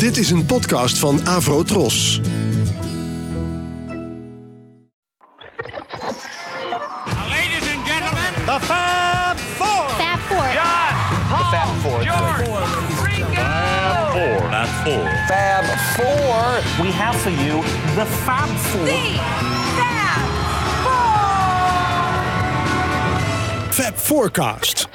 Dit is een podcast van Avro Tros. Ladies and gentlemen, The Fab Four. Fab Four. John, Paul, Fab Four. George, Ringo. Four. Fab Four. Fab Four. We have for you the Fab Four. Fab Forecast.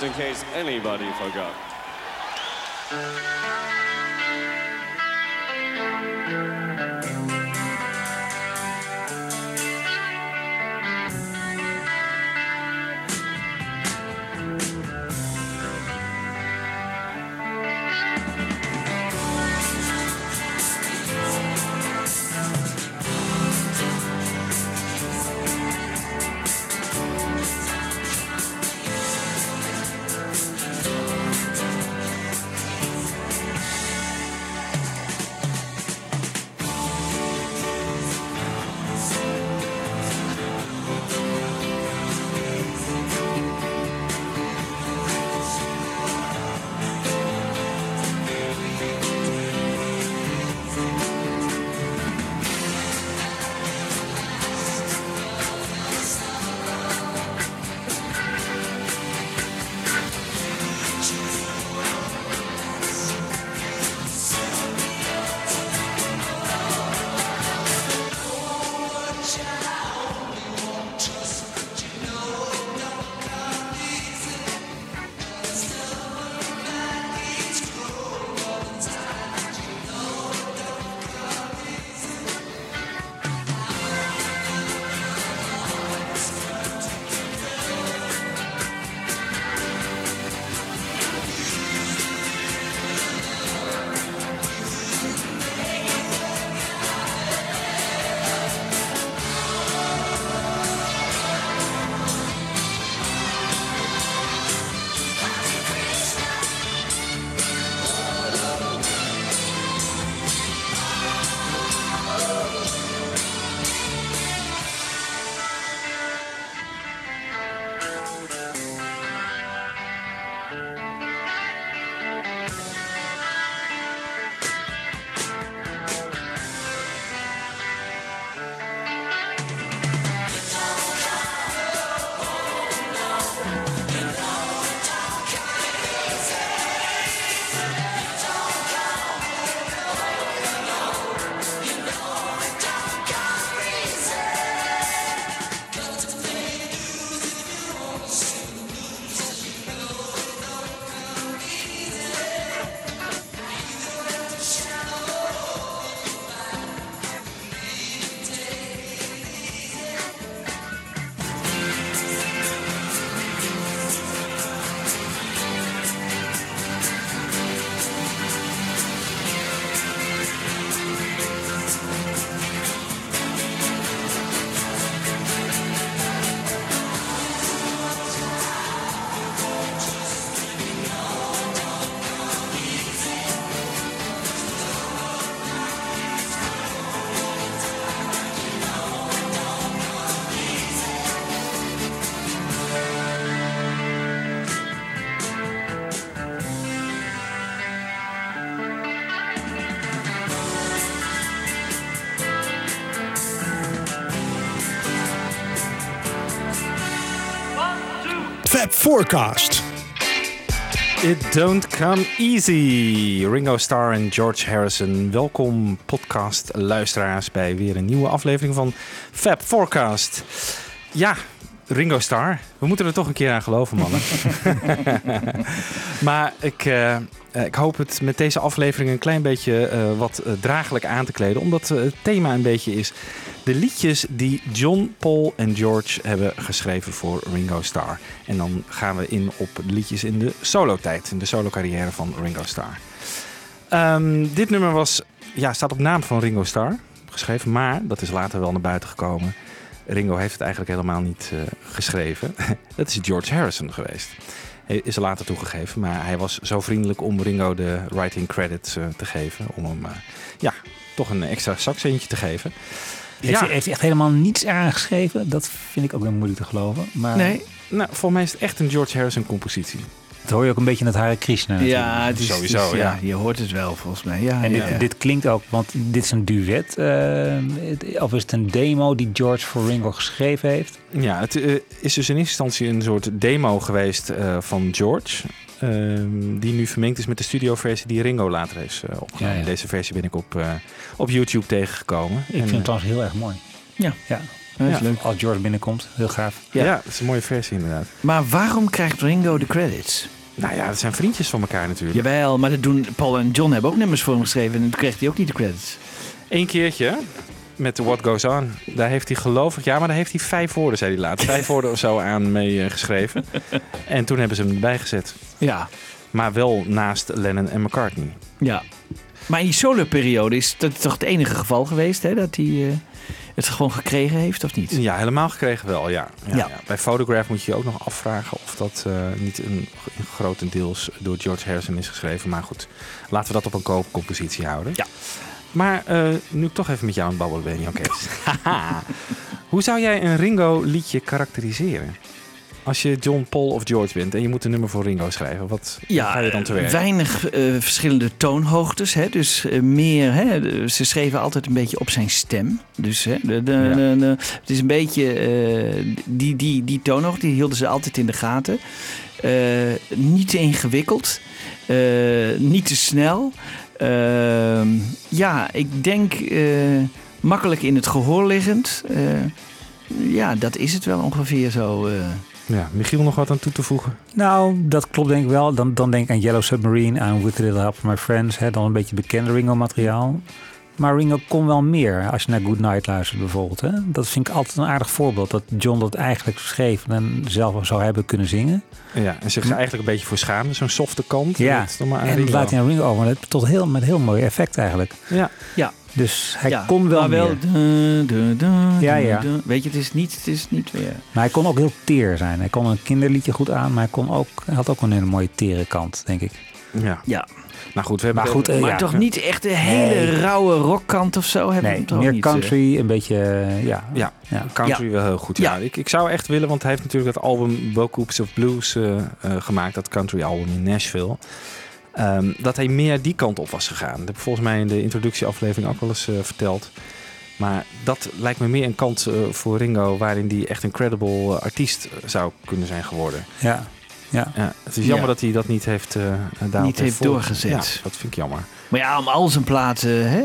Just in case anybody forgot. Forecast. It don't come easy. Ringo Starr en George Harrison. Welkom podcast luisteraars bij weer een nieuwe aflevering van Fab Forecast. Ja, Ringo Starr. We moeten er toch een keer aan geloven, mannen. maar ik, eh, ik hoop het met deze aflevering een klein beetje eh, wat uh, draaglijk aan te kleden. Omdat het thema een beetje is de liedjes die John, Paul en George hebben geschreven voor Ringo Starr. En dan gaan we in op liedjes in de solo-tijd, in de solo-carrière van Ringo Starr. Ehm, dit nummer was, ja, staat op naam van Ringo Starr geschreven, maar dat is later wel naar buiten gekomen. Ringo heeft het eigenlijk helemaal niet uh, geschreven. dat is George Harrison geweest. Hij is er later toegegeven, maar hij was zo vriendelijk om Ringo de writing credits uh, te geven. Om hem uh, ja, toch een extra zakcentje te geven. Heeft, Ja. hij, heeft hij echt helemaal niets aangeschreven? Dat vind ik ook wel moeilijk te geloven. Maar Nee, nou, voor mij is het echt een George Harrison compositie. dat hoor je ook een beetje in het Hare Krishna. natuurlijk. Ja, het is, Sowieso, het is- ja. Je hoort het wel, volgens mij. Ja, En ja, dit, ja. dit klinkt ook, want dit is een duet. eh, het- of is het een demo die George voor Ringo geschreven heeft? Ja, het eh, is dus in eerste instantie een soort demo geweest eh, van George. Ehm, die nu vermengd is met de studioversie die Ringo later heeft eh, opgenomen. Ja, ja. Deze versie ben ik op, eh, op YouTube tegengekomen. Ik En, vind eh, het trouwens heel erg mooi. Ja. ja. Dat is ja. leuk. Als George binnenkomt, heel gaaf. ja. Ja. het is een mooie versie inderdaad. Maar waarom krijgt Ringo de credits? Nou ja, dat zijn vriendjes van elkaar natuurlijk. Jawel, maar dat doen Paul en John hebben ook nummers voor hem geschreven en toen kreeg hij ook niet de credits. Eén keertje met The What Goes On. Daar heeft hij geloof ik, ja, maar daar heeft hij vijf woorden, zei hij laat. Vijf woorden of zo aan mee eh, geschreven. En toen hebben ze hem erbij gezet. Ja, Maar wel naast Lennon en McCartney. ja. Maar in die solo-periode is dat toch het enige geval geweest, hè? Dat hij eh, het gewoon gekregen heeft, of niet? Ja, helemaal gekregen wel, ja. Ja, Ja. ja. Bij Photograph moet je je ook nog afvragen of dat eh, niet een, een grotendeels door George Harrison is geschreven. Maar goed, laten we dat op een koopcompositie houden. Ja. Maar eh, nu ik toch even met jou aan het babbelen ben, Jan Kees. Hoe zou jij een Ringo-liedje karakteriseren? Als je John, Paul of George bent en je moet een nummer voor Ringo schrijven, wat ga je dan te werk? weinig eh, verschillende toonhoogtes. Hè? Dus eh, meer, hè? ze schreven altijd een beetje op zijn stem. Dus hè, de, de, Ja. de- het is een beetje, eh, die, die, die toonhoogte die hielden ze altijd in de gaten. Niet te ingewikkeld, niet te snel. Ja, ik denk makkelijk in het gehoor liggend. Ja, dat is het wel ongeveer zo. Ja, Michiel nog wat aan toe te voegen? Nou, dat klopt denk ik wel. Dan, dan denk ik aan Yellow Submarine, aan With a Little Help from My Friends. Hè, dan een beetje bekende Ringo-materiaal. Maar Ringo kon wel meer, als je naar Good Night luistert bijvoorbeeld. Hè. Dat vind ik altijd een aardig voorbeeld. Dat John dat eigenlijk schreef en zelf zou hebben kunnen zingen. Ja, en zich er eigenlijk een beetje voor schaamde, zo'n softe kant. Hm. Ja, Dat is dan maar aan en dat laat hij aan Ringo over. Met tot heel, met heel mooi effect eigenlijk. Ja, Dus hij Ja, kon wel maar meer. du- du- du- Ja, ja. Weet je, het is niet, het is niet weer. Maar hij kon ook heel teer zijn. Hij kon een kinderliedje goed aan, maar hij, kon ook, hij had ook een hele mooie tere kant, denk ik. ja. Ja, Nou goed, we hebben Maar goed, eh, maar ja. toch niet echt een hele Nee. rauwe rockkant of zo. Hebben Nee, hem toch meer niet, eh. country, een beetje, eh, ja. Ja, ja. country wel heel goed. Ja. Ja. Ik, ik zou echt willen, want hij heeft natuurlijk dat album Bocoops of Blues eh, eh, gemaakt, dat country album in Nashville. Ehm, dat hij meer die kant op was gegaan. Dat heb ik volgens mij in de introductieaflevering ook wel eens eh, verteld. Maar dat lijkt me meer een kant eh, voor Ringo, waarin hij echt een credible eh, artiest zou kunnen zijn geworden. ja. ja. Ja, het is jammer Ja. dat hij dat niet heeft, Niet heeft doorgezet. Ja, dat vind ik jammer. Maar ja, om al zijn platen hè,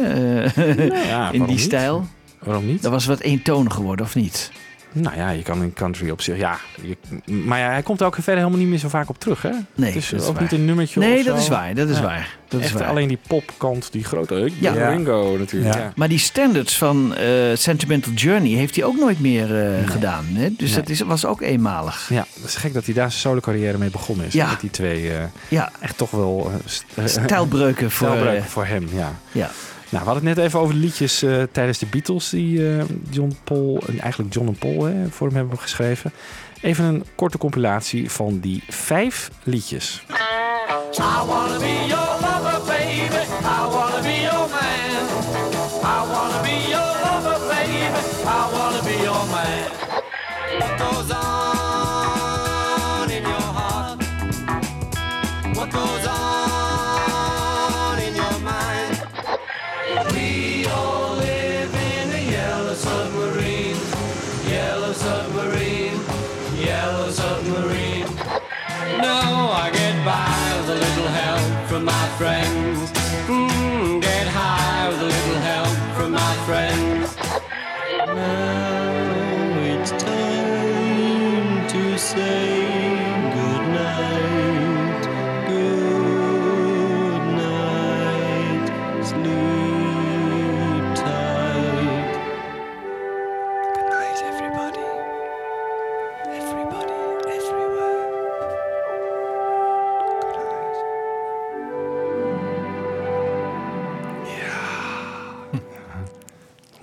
Ja, in die niet? stijl, Waarom niet? dat was wat eentonig geworden, of niet? Nou ja, je kan in country op zich, ja. Je, maar ja, hij komt er ook verder helemaal niet meer zo vaak op terug, hè? Nee, dat is ook waar. niet een nummertje Nee, dat is waar, dat is Ja. waar. Dat is waar. alleen die popkant, die grote Ja. Ringo natuurlijk. Ja. Maar die standards van eh, Sentimental Journey heeft hij ook nooit meer eh, gedaan. Hè? Dus Nee. dat is, was ook eenmalig. Ja, het is gek dat hij daar zijn solo carrière mee begonnen is. Ja. Met die twee eh, Ja, echt toch wel st- stijlbreuken voor... voor hem, ja. ja. Nou, we hadden het net even over de liedjes eh, tijdens de Beatles die eh, John Paul, en eigenlijk John en Paul hè, voor hem hebben geschreven. Even een korte compilatie van die vijf liedjes.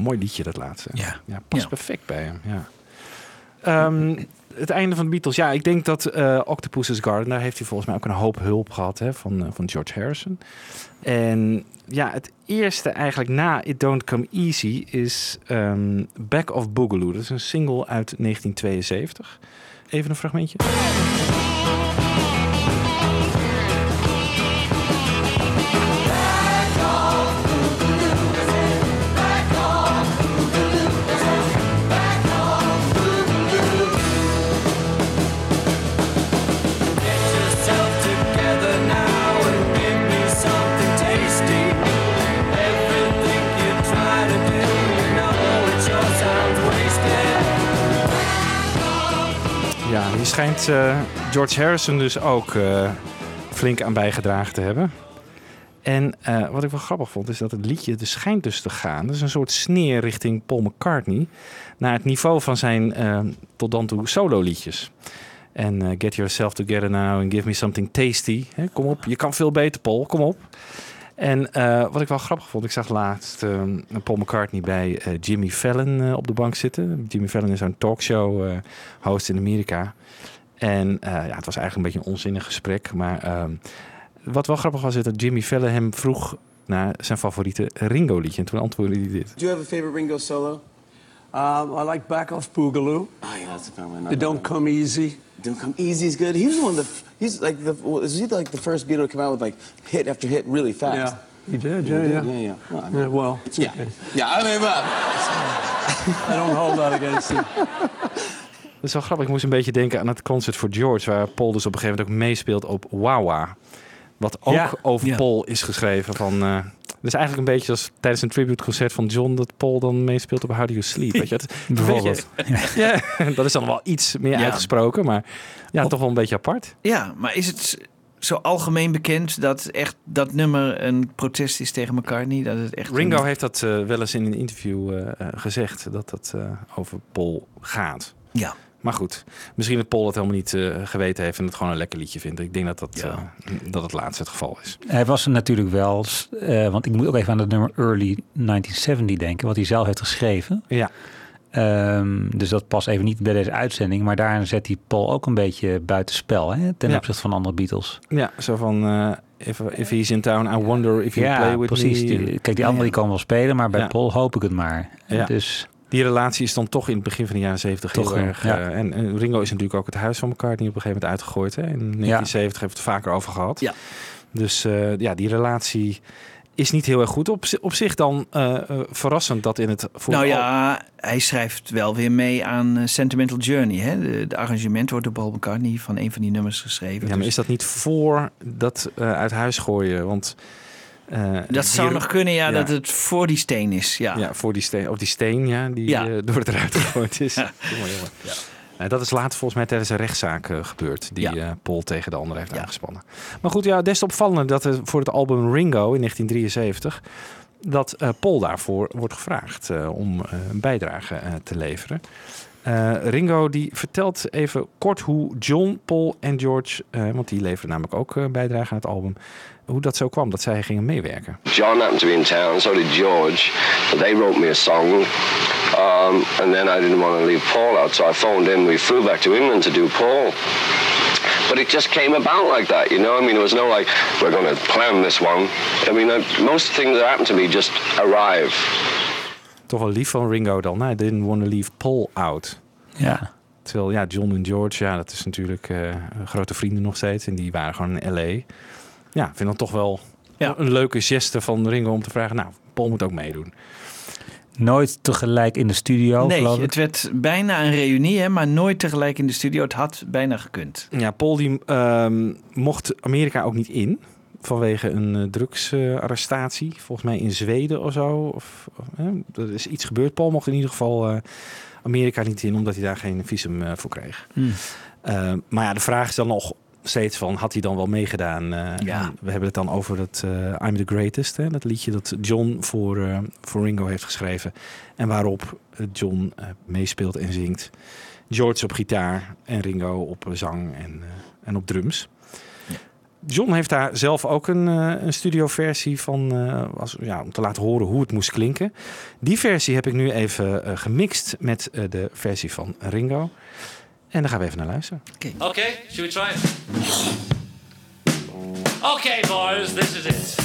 Mooi liedje dat laatste. Ja. ja past Ja. perfect bij hem. Ja. Ehm, het einde van de Beatles. Ja, ik denk dat eh Octopus's Garden, daar heeft hij volgens mij ook een hoop hulp gehad hè, van, eh, van George Harrison. En ja, het eerste eigenlijk na It Don't Come Easy is ehm, Back of Boogaloo. Dat is een single uit 1972. Even een fragmentje. Schijnt eh, George Harrison dus ook eh, flink aan bijgedragen te hebben. En eh, wat ik wel grappig vond, is dat het liedje dus schijnt dus te gaan. Dat is een soort sneer richting Paul McCartney. Naar het niveau van zijn tot dan toe solo liedjes. En Get Yourself Together Now and Give Me Something Tasty. Kom op, je kan veel beter Paul, kom op. En wat ik wel grappig vond, ik zag laatst Paul McCartney bij Jimmy Fallon op de bank zitten. Jimmy Fallon is zo'n talkshow host in Amerika. En eh, ja, het was eigenlijk een beetje een onzinnig gesprek. Maar ehm, wat wel grappig was, is dat Jimmy Fallon hem vroeg naar zijn favoriete Ringo liedje. En toen antwoordde hij dit. Do you have a favorite Ringo solo? Um, I like Back Off Boogaloo. Oh yeah, that's a one. It Don't Come Easy. Don't come easy is good. He was one of the. He's like the. Is he like the first Beatle to come out with like hit after hit really fast? Yeah, he did. Yeah, yeah. yeah, yeah. Well, I mean, Yeah, well, it's yeah. okay. Yeah, I mean, but I don't hold that against him. Dat is wel grappig. Ik moest een beetje denken aan het concert voor George, waar Paul dus op een gegeven moment ook meespeelt op Wawa. Wat ook Ja, over ja. Paul is geschreven. Van, eh dus eigenlijk een beetje als tijdens een tributeconcert van John, dat Paul dan meespeelt op How Do You Sleep. Weet je? Het, Bijvoorbeeld. ja, dat is dan wel iets meer uitgesproken, maar ja, toch wel een beetje apart. Ja, maar is het zo algemeen bekend dat echt dat nummer een protest is tegen McCartney? Dat het echt Ringo een- heeft dat eh, wel eens in een interview eh, gezegd, dat eh, over Paul gaat. Ja. Maar goed, misschien dat Paul het helemaal niet eh, geweten heeft en het gewoon een lekker liedje vindt. Ik denk dat dat, Ja. eh, dat het laatste het geval is. Hij was er natuurlijk wel, eh, want ik moet ook even aan het nummer Early 1970 denken, wat hij zelf heeft geschreven. Ja, Ehm, dus dat past even niet bij deze uitzending, maar daarin zet hij Paul ook een beetje buitenspel hè, ten Ja. opzichte van andere Beatles. ja zo van, if, if he's in town, I wonder if you ja, play with precies. me. Kijk, die anderen die komen wel spelen, maar bij. Paul hoop ik het maar. Ja. Dus Die relatie is dan toch in het begin van de jaren 70 Toch, heel erg... ja. eh, en, en Ringo is natuurlijk ook het huis van McCartney op een gegeven moment uitgegooid. Hè? In 1970 heeft het vaker over gehad. Ja. Dus eh, ja, die relatie is niet heel erg goed. Op, op zich dan eh, verrassend dat in het... Voor Nou ja, hij schrijft wel weer mee aan Sentimental Journey. Hè? De, de arrangement wordt door Paul McCartney van een van die nummers geschreven. Ja, maar Dus is dat niet voor dat uit huis gooien? Want eh, dat zou nog kunnen, ja, ja. dat het voor die steen is. Ja. Ja, voor die steen, of die steen, ja, die Ja. eh, door het eruit gegooid is. Jongen, jongen. Nee, dat is later volgens mij tijdens een rechtszaak eh, gebeurd, die eh, Paul tegen de ander heeft aangespannen. Maar goed, ja, des te opvallender dat er voor het album Ringo in 1973, dat eh, Paul daarvoor wordt gevraagd eh, om eh, een bijdrage eh, te leveren. Eh, Ringo die vertelt even kort hoe John, Paul en George, eh, want die leveren namelijk ook eh, bijdrage aan het album, hoe dat zo kwam dat zij gingen meewerken. John happened to be in town, so did George. They wrote me a song. Um, and then I didn't want to leave Paul out, so I phoned in. We flew back to England to do Paul. But it just came about like that, you know? I mean, it was no like, we're going to plan this one. I mean, uh, most things that happen to me just arrive. Toch wel lief van Ringo dan. I didn't want to leave Paul out. ja, Terwijl ja, John en George, ja, dat is natuurlijk eh, grote vrienden nog steeds. En die waren gewoon in L.A. Ja, ik vind dan toch wel Ja. een leuke geste van Ringo om te vragen... Nou, Paul moet ook meedoen. nooit tegelijk in de studio, nee, het werd bijna een reunie, hè, maar nooit tegelijk in de studio. Het had bijna gekund. Ja, Paul die ehm, mocht Amerika ook niet in... vanwege een eh, drugsarrestatie. Volgens mij in Zweden of zo. Of, er is iets gebeurd. Paul mocht in ieder geval eh, Amerika niet in... omdat hij daar geen visum eh, voor kreeg. Hmm. Uh, maar ja, de vraag is dan nog steeds van, had hij dan wel meegedaan? Uh, Ja. We hebben het dan over dat uh, I'm the Greatest, hè, dat liedje dat John voor, uh, voor Ringo heeft geschreven. En waarop John meespeelt en zingt. George op gitaar en Ringo op zang en, en op drums. Ja. John heeft daar zelf ook een, een studioversie van, als, ja, om te laten horen hoe het moest klinken. Die versie heb ik nu even gemixt met de versie van Ringo. En daar gaan we even naar luisteren. Okay, should we try it? Okay, boys, this is it.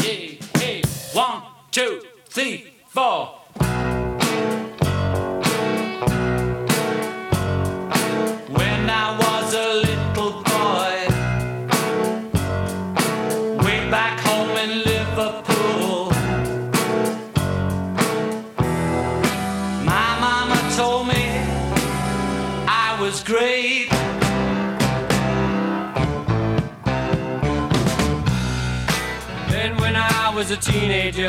Hey, hey, one, two, three, four. Teenager,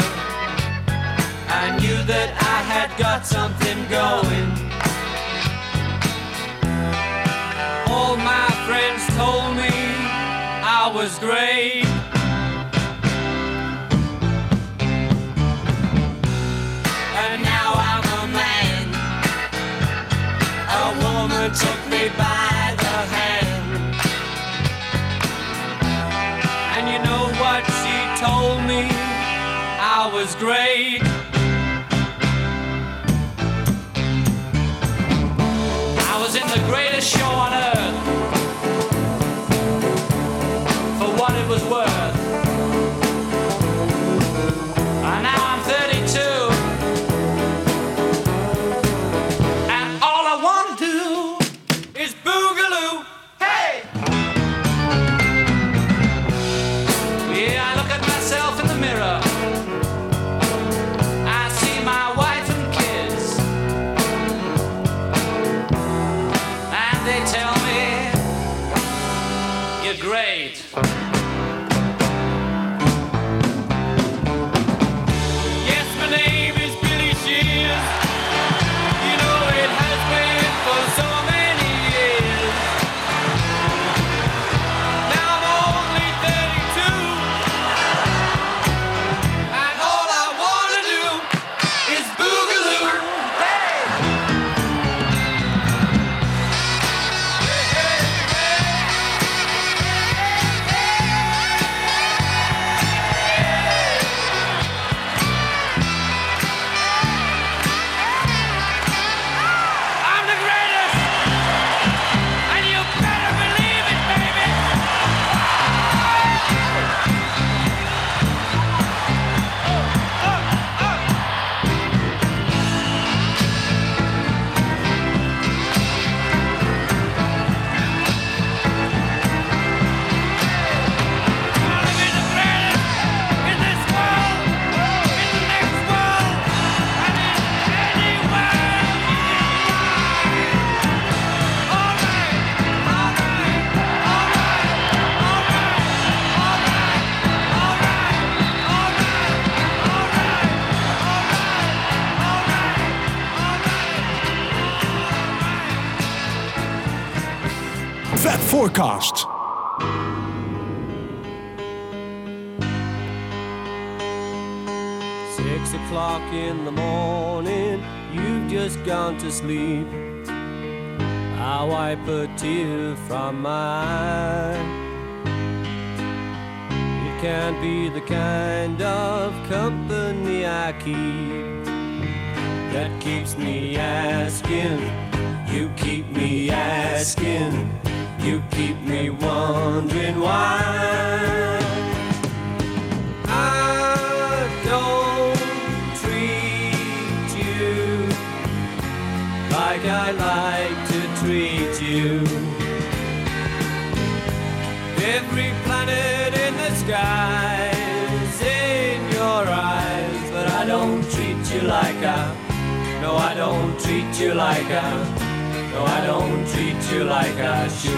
I knew that I had got something going. All my friends told me I was great. Forecast. Six o'clock in the morning, you've just gone to sleep. I wipe a tear from my eye. It can't be the kind of company I keep that keeps me asking. You keep me asking. You keep me wondering why. I don't treat you like I like to treat you. Every planet in the sky is in your eyes, but I don't treat you like I. No, I don't treat you like I. No, I don't treat you like I should.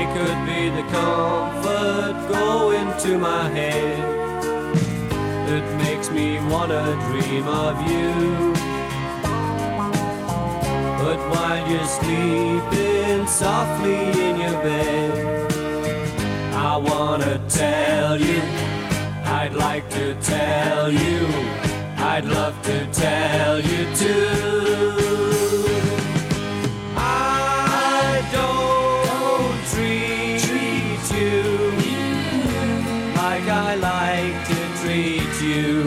It could be the comfort going to my head that makes me wanna dream of you. But while you're sleeping softly in your bed, I wanna tell you, I'd like to tell you, I'd love to tell you too. I don't treat, you like I like to treat you.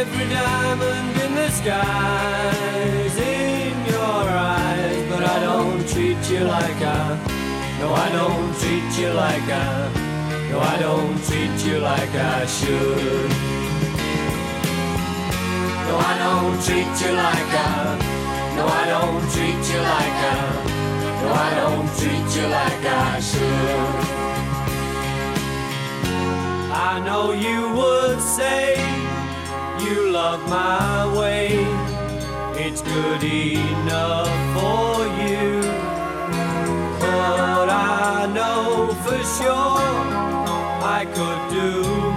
Every diamond in the sky's in your eyes, but I don't treat you like I. No, I don't treat you like I. No, I don't treat you like I should. No, I don't treat you like I. No, I don't treat you like I. No, I don't treat you like I should. I know you would say you love my way. It's good enough for you. I know for sure I could do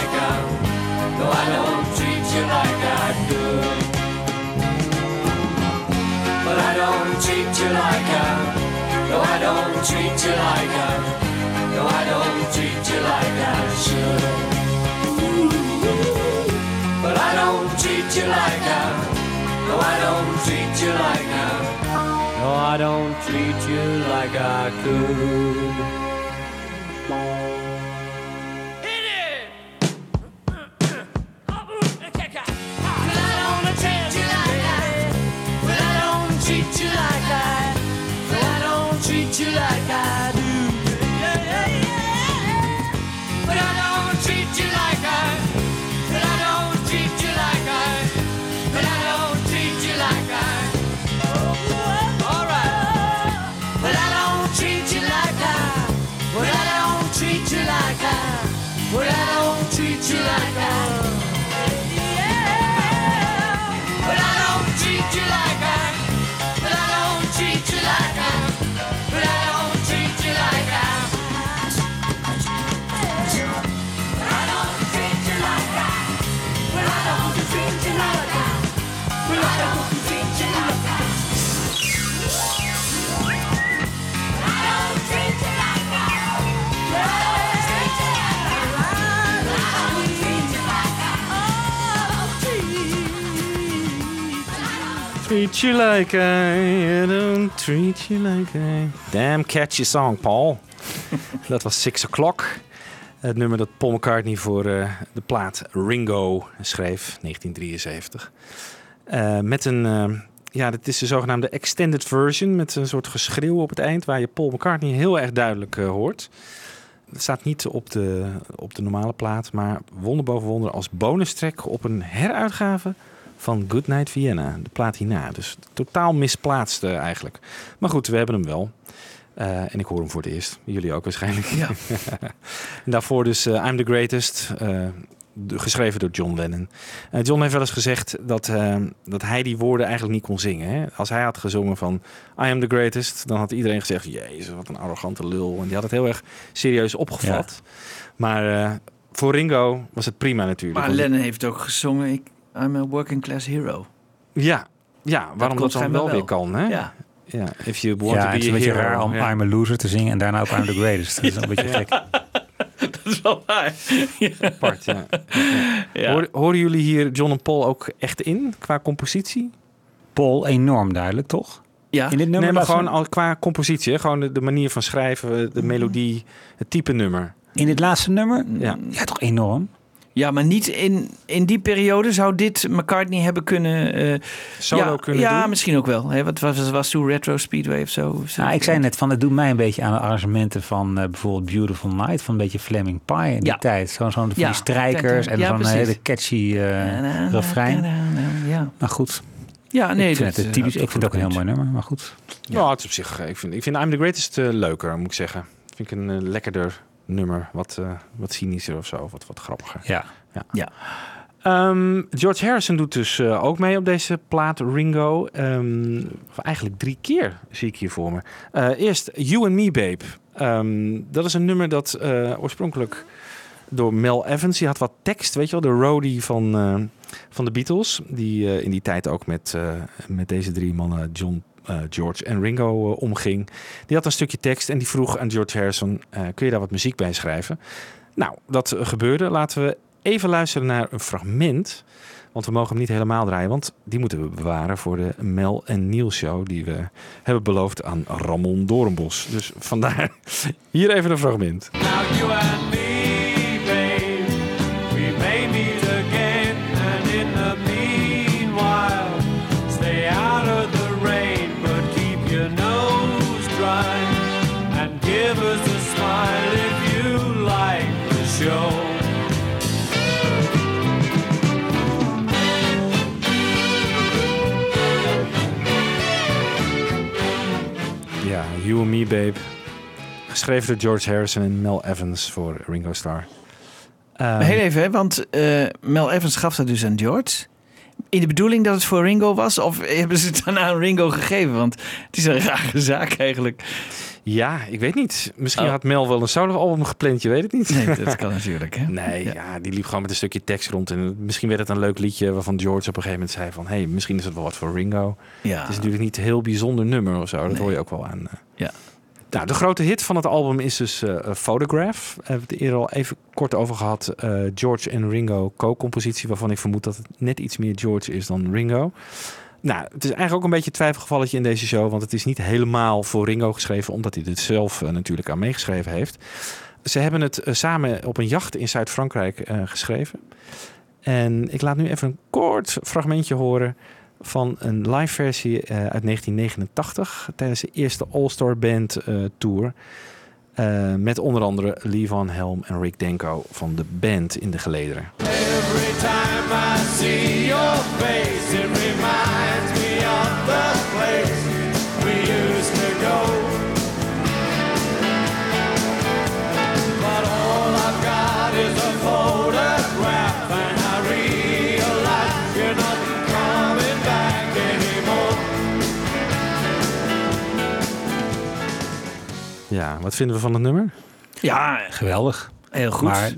like I. No, I don't treat you like I could. But I don't treat you like I. No, I don't treat you like I. No, I don't treat you like I should. But I don't treat you like I. No, I don't treat you like I. No, I don't treat you like I could. Treat you like I, don't treat you like I. Damn catchy song, Paul. dat was Six O'Clock. Het nummer dat Paul McCartney voor eh, de plaat Ringo schreef, 1973. Eh, met een, eh, ja, dit is de zogenaamde extended version met een soort geschreeuw op het eind, waar je Paul McCartney heel erg duidelijk hoort. Het staat niet op de, op de normale plaat, maar wonder boven wonder als bonus track op een heruitgave van Goodnight Vienna, de plaat hierna. Dus totaal misplaatst eigenlijk. Maar goed, we hebben hem wel. Eh, en ik hoor hem voor het eerst. Jullie ook waarschijnlijk. Ja. en daarvoor dus eh, I'm the Greatest, eh, geschreven door John Lennon. John heeft wel eens gezegd dat, dat hij die woorden eigenlijk niet kon zingen. Hè? Als hij had gezongen van I am the greatest, dan had iedereen gezegd... Jezus, wat een arrogante lul. En die had het heel erg serieus opgevat. Maar voor Ringo was het prima natuurlijk. Maar Lennon heeft ook gezongen, ik, I'm a working class hero. Ja, ja waarom dat, dan wel weer kan, hè? Ja. Ja, if you want Ja, to het be is een beetje hero. raar om ja. I'm a loser te zingen en daarna ook I'm the greatest. Dat is een beetje gek. Dat is wel waar. Apart, ja. Hoor- horen jullie hier John en Paul ook echt in qua compositie? Paul enorm duidelijk, toch? Ja. In dit nummer nee, maar gewoon al qua compositie. Hè? Gewoon de, de manier van schrijven, de melodie, het type nummer. In dit laatste nummer? Ja. Ja, toch enorm. Ja, maar niet in, in die periode zou dit McCartney hebben kunnen... eh, Solo ja, kunnen ja, doen? misschien ook wel. Hè? Wat was, was, was toen Retro Speedway of zo? Zo- Nou, ik zei net van, het doet mij een beetje aan de arrangementen van eh, bijvoorbeeld Beautiful Night, van een beetje Fleming Pie in die Ja. tijd. Zo'n van Ja. die strijkers en Ja, zo'n precies. hele catchy eh, refrein. Ja, Maar goed, ja nee, ik vind dat, het eh, typisch. Ik vind het ook een heel mooi nummer, maar goed. Ja, het is op zich. eh, Ik vind, ik vind I'm the Greatest eh, leuker, moet ik zeggen. Vind ik een eh, lekkerder nummer. Wat, eh, wat cynischer of zo. Wat, wat grappiger. Ja. Ja. Ehm, George Harrison doet dus eh, ook mee op deze plaat Ringo. Ehm, of eigenlijk drie keer zie ik hier voor me. Eh, eerst You and Me Babe. Ehm, dat is een nummer dat eh, oorspronkelijk door Mel Evans. Die had wat tekst, weet je wel. De roadie van, eh, van de Beatles. Die eh, in die tijd ook met, eh, met deze drie mannen, John, George en Ringo, eh, omging. Die had een stukje tekst en die vroeg aan George Harrison... eh, kun je daar wat muziek bij schrijven? Nou, dat eh, gebeurde. Laten we even luisteren naar een fragment. Want we mogen hem niet helemaal draaien. Want die moeten we bewaren voor de Mel en Neil show. Die we hebben beloofd aan Ramon Doornbos. Dus vandaar hier even een fragment. You and Me Babe. Geschreven door George Harrison en Mel Evans voor Ringo Starr. Maar heel even, hè, want eh, Mel Evans gaf dat dus aan George. In de bedoeling dat het voor Ringo was? Of hebben ze het dan aan Ringo gegeven? Want het is een rare zaak eigenlijk. Ja, ik weet niet. Misschien Oh. had Mel wel een solo-album gepland, je weet het niet. Nee, dat kan natuurlijk. Hè? Nee, Ja. ja. die liep gewoon met een stukje tekst rond. En misschien werd het een leuk liedje waarvan George op een gegeven moment zei van... hé, hey, misschien is het wel wat voor Ringo. Ja. Het is natuurlijk niet een heel bijzonder nummer of zo. Dat hoor je ook wel aan. eh. Ja. Nou, de grote hit van het album is dus eh Photograph. Daar hebben we het eerder al even kort over gehad. Eh, George en Ringo co-compositie, waarvan ik vermoed dat het net iets meer George is dan Ringo. Nou, het is eigenlijk ook een beetje een twijfelgevalletje in deze show, want het is niet helemaal voor Ringo geschreven, omdat hij het zelf eh, natuurlijk aan meegeschreven heeft. Ze hebben het eh, samen op een jacht in Zuid-Frankrijk eh, geschreven. En ik laat nu even een kort fragmentje horen van een live versie uit 1989 tijdens de eerste All-Star Band tour. Met onder andere Lee Van Helm en Rick Denko van de band in de gelederen. Every time I see your face, Ja, wat vinden we van het nummer? Ja, Geweldig. heel goed. Maar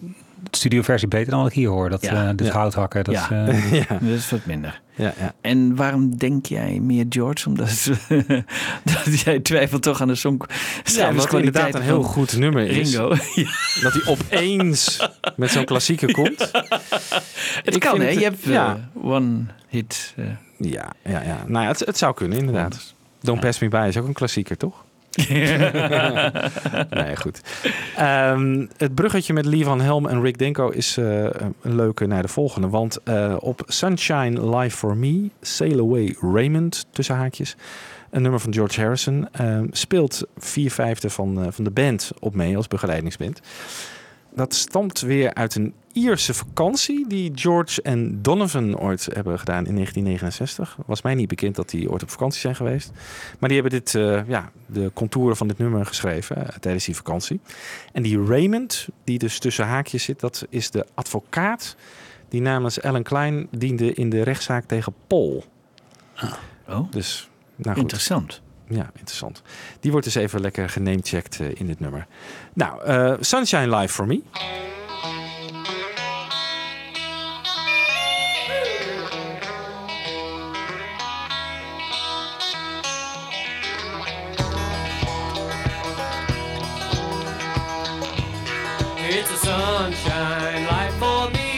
de studioversie beter dan wat ik hier hoor. Dat, Ja. eh, dit Ja. houthakken, dat Ja. eh, ja, Dat is wat minder. ja, ja. En waarom denk jij meer George? Omdat dat jij twijfelt toch aan de song. Ja, wat inderdaad een heel goed nummer is. Ringo. Ja, Dat hij opeens met zo'n klassieker komt. het Ik kan, hè? Je hebt ja. eh, one hit. Ja, ja, ja. Nou ja, het, het zou kunnen, inderdaad. Don't Pass Me By is ook een klassieker, toch? nee, goed. Ehm, het bruggetje met Lee Van Helm en Rick Denko is eh, een leuke naar de volgende. Want eh, op Sunshine Live For Me, Sail Away Raymond, tussen haakjes... een nummer van George Harrison... ehm, speelt vier vijfde van, eh, van de band op mee als begeleidingsband. Dat stamt weer uit een Ierse vakantie die George en Donovan ooit hebben gedaan in 1969. Was mij niet bekend dat die ooit op vakantie zijn geweest. Maar die hebben dit, eh, ja, de contouren van dit nummer geschreven eh, tijdens die vakantie. En die Raymond, die dus tussen haakjes zit, dat is de advocaat die namens Alan Klein diende in de rechtszaak tegen Paul. Oh, Dus, nou goed. interessant. Ja, interessant. Die wordt dus even lekker genamecheckt eh, in dit nummer. Nou, Sunshine Live for Me. Sunshine life for me.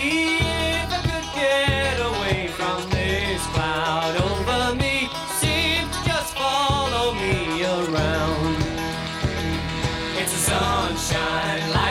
If I could get away from this cloud over me, seem to just follow me around. It's a sunshine life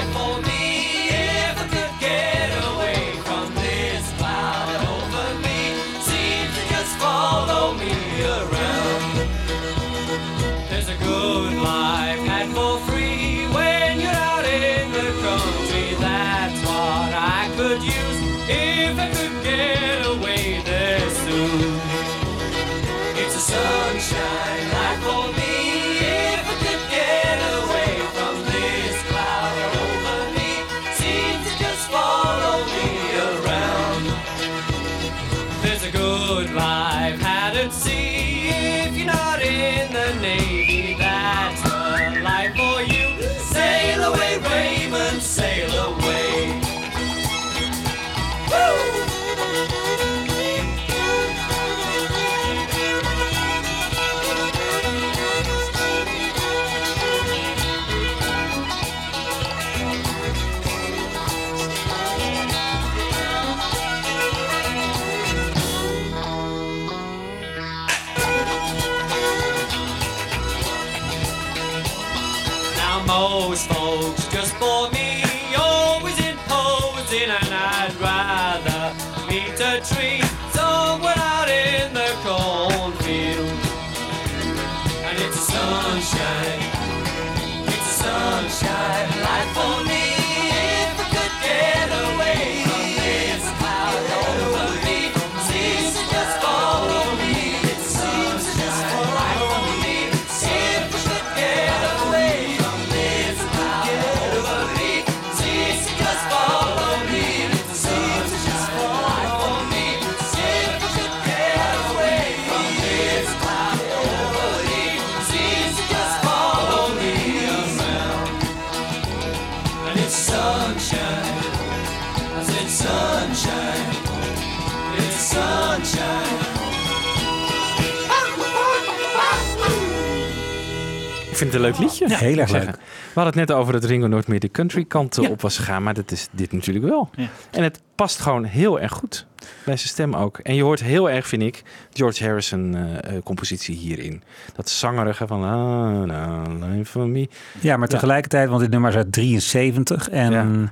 vind het een leuk liedje. Ja, heel erg leuk. zeggen. We hadden het net over dat Ringo nooit meer de country kant Ja. op was gegaan. Maar dat is dit natuurlijk wel. Ja. En het past gewoon heel erg goed. Bij zijn stem ook. En je hoort heel erg, vind ik, George Harrison eh, eh, compositie hierin. Dat zangerige van... Ah, nah, life for me. Ja, maar tegelijkertijd, want dit nummer is uit 73 en Ja.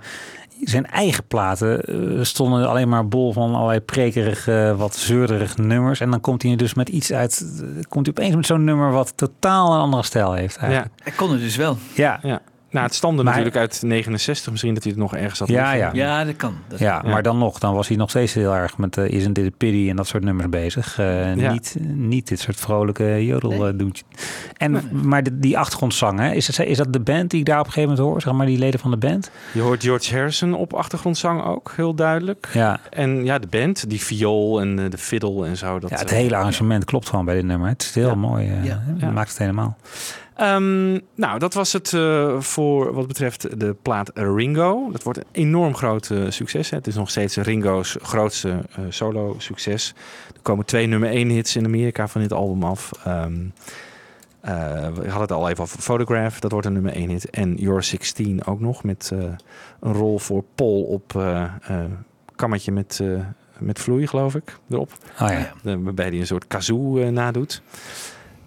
Zijn eigen platen eh, stonden alleen maar bol van allerlei prekerige, wat zeurderige nummers. En dan komt hij dus met iets uit, eh, komt hij opeens met zo'n nummer wat totaal een andere stijl heeft. Ja, Eigenlijk. Hij kon het dus wel. Ja, ja. Nou, het stamde Maar- natuurlijk uit 69. Misschien dat hij het nog ergens had Ja, ja. Ja, dat kan. Dat ja, Ja. maar dan nog, dan was hij nog steeds heel erg met uh, Isn't It a Pity en dat soort nummers bezig. Eh, Ja. niet, niet dit soort vrolijke jodel eh. En, Maar de- die achtergrondzang, hè, is, het, is dat de band die ik daar op een gegeven moment hoor? Zeg maar die leden van de band? Je hoort George Harrison op achtergrondzang ook, heel duidelijk. Ja, En ja, de band, die viool en eh, de fiddle en zo. Dat, ja het eh, hele arrangement klopt gewoon bij dit nummer. Het is heel Ja. mooi. eh, Ja. Maakt het helemaal. Ehm, nou, dat was het eh, voor wat betreft de plaat Ringo. Dat wordt een enorm groot eh, succes. Hè. Het is nog steeds Ringo's grootste eh, solo-succes. Er komen twee nummer 1 hits in Amerika van dit album af. Eh, we hadden het al even over Photograph, dat wordt een nummer 1 hit. En You're 16 ook nog, met een rol voor Paul op kammetje met, met vloei, geloof ik, erop. Oh ja. Waarbij hij een soort kazoo nadoet.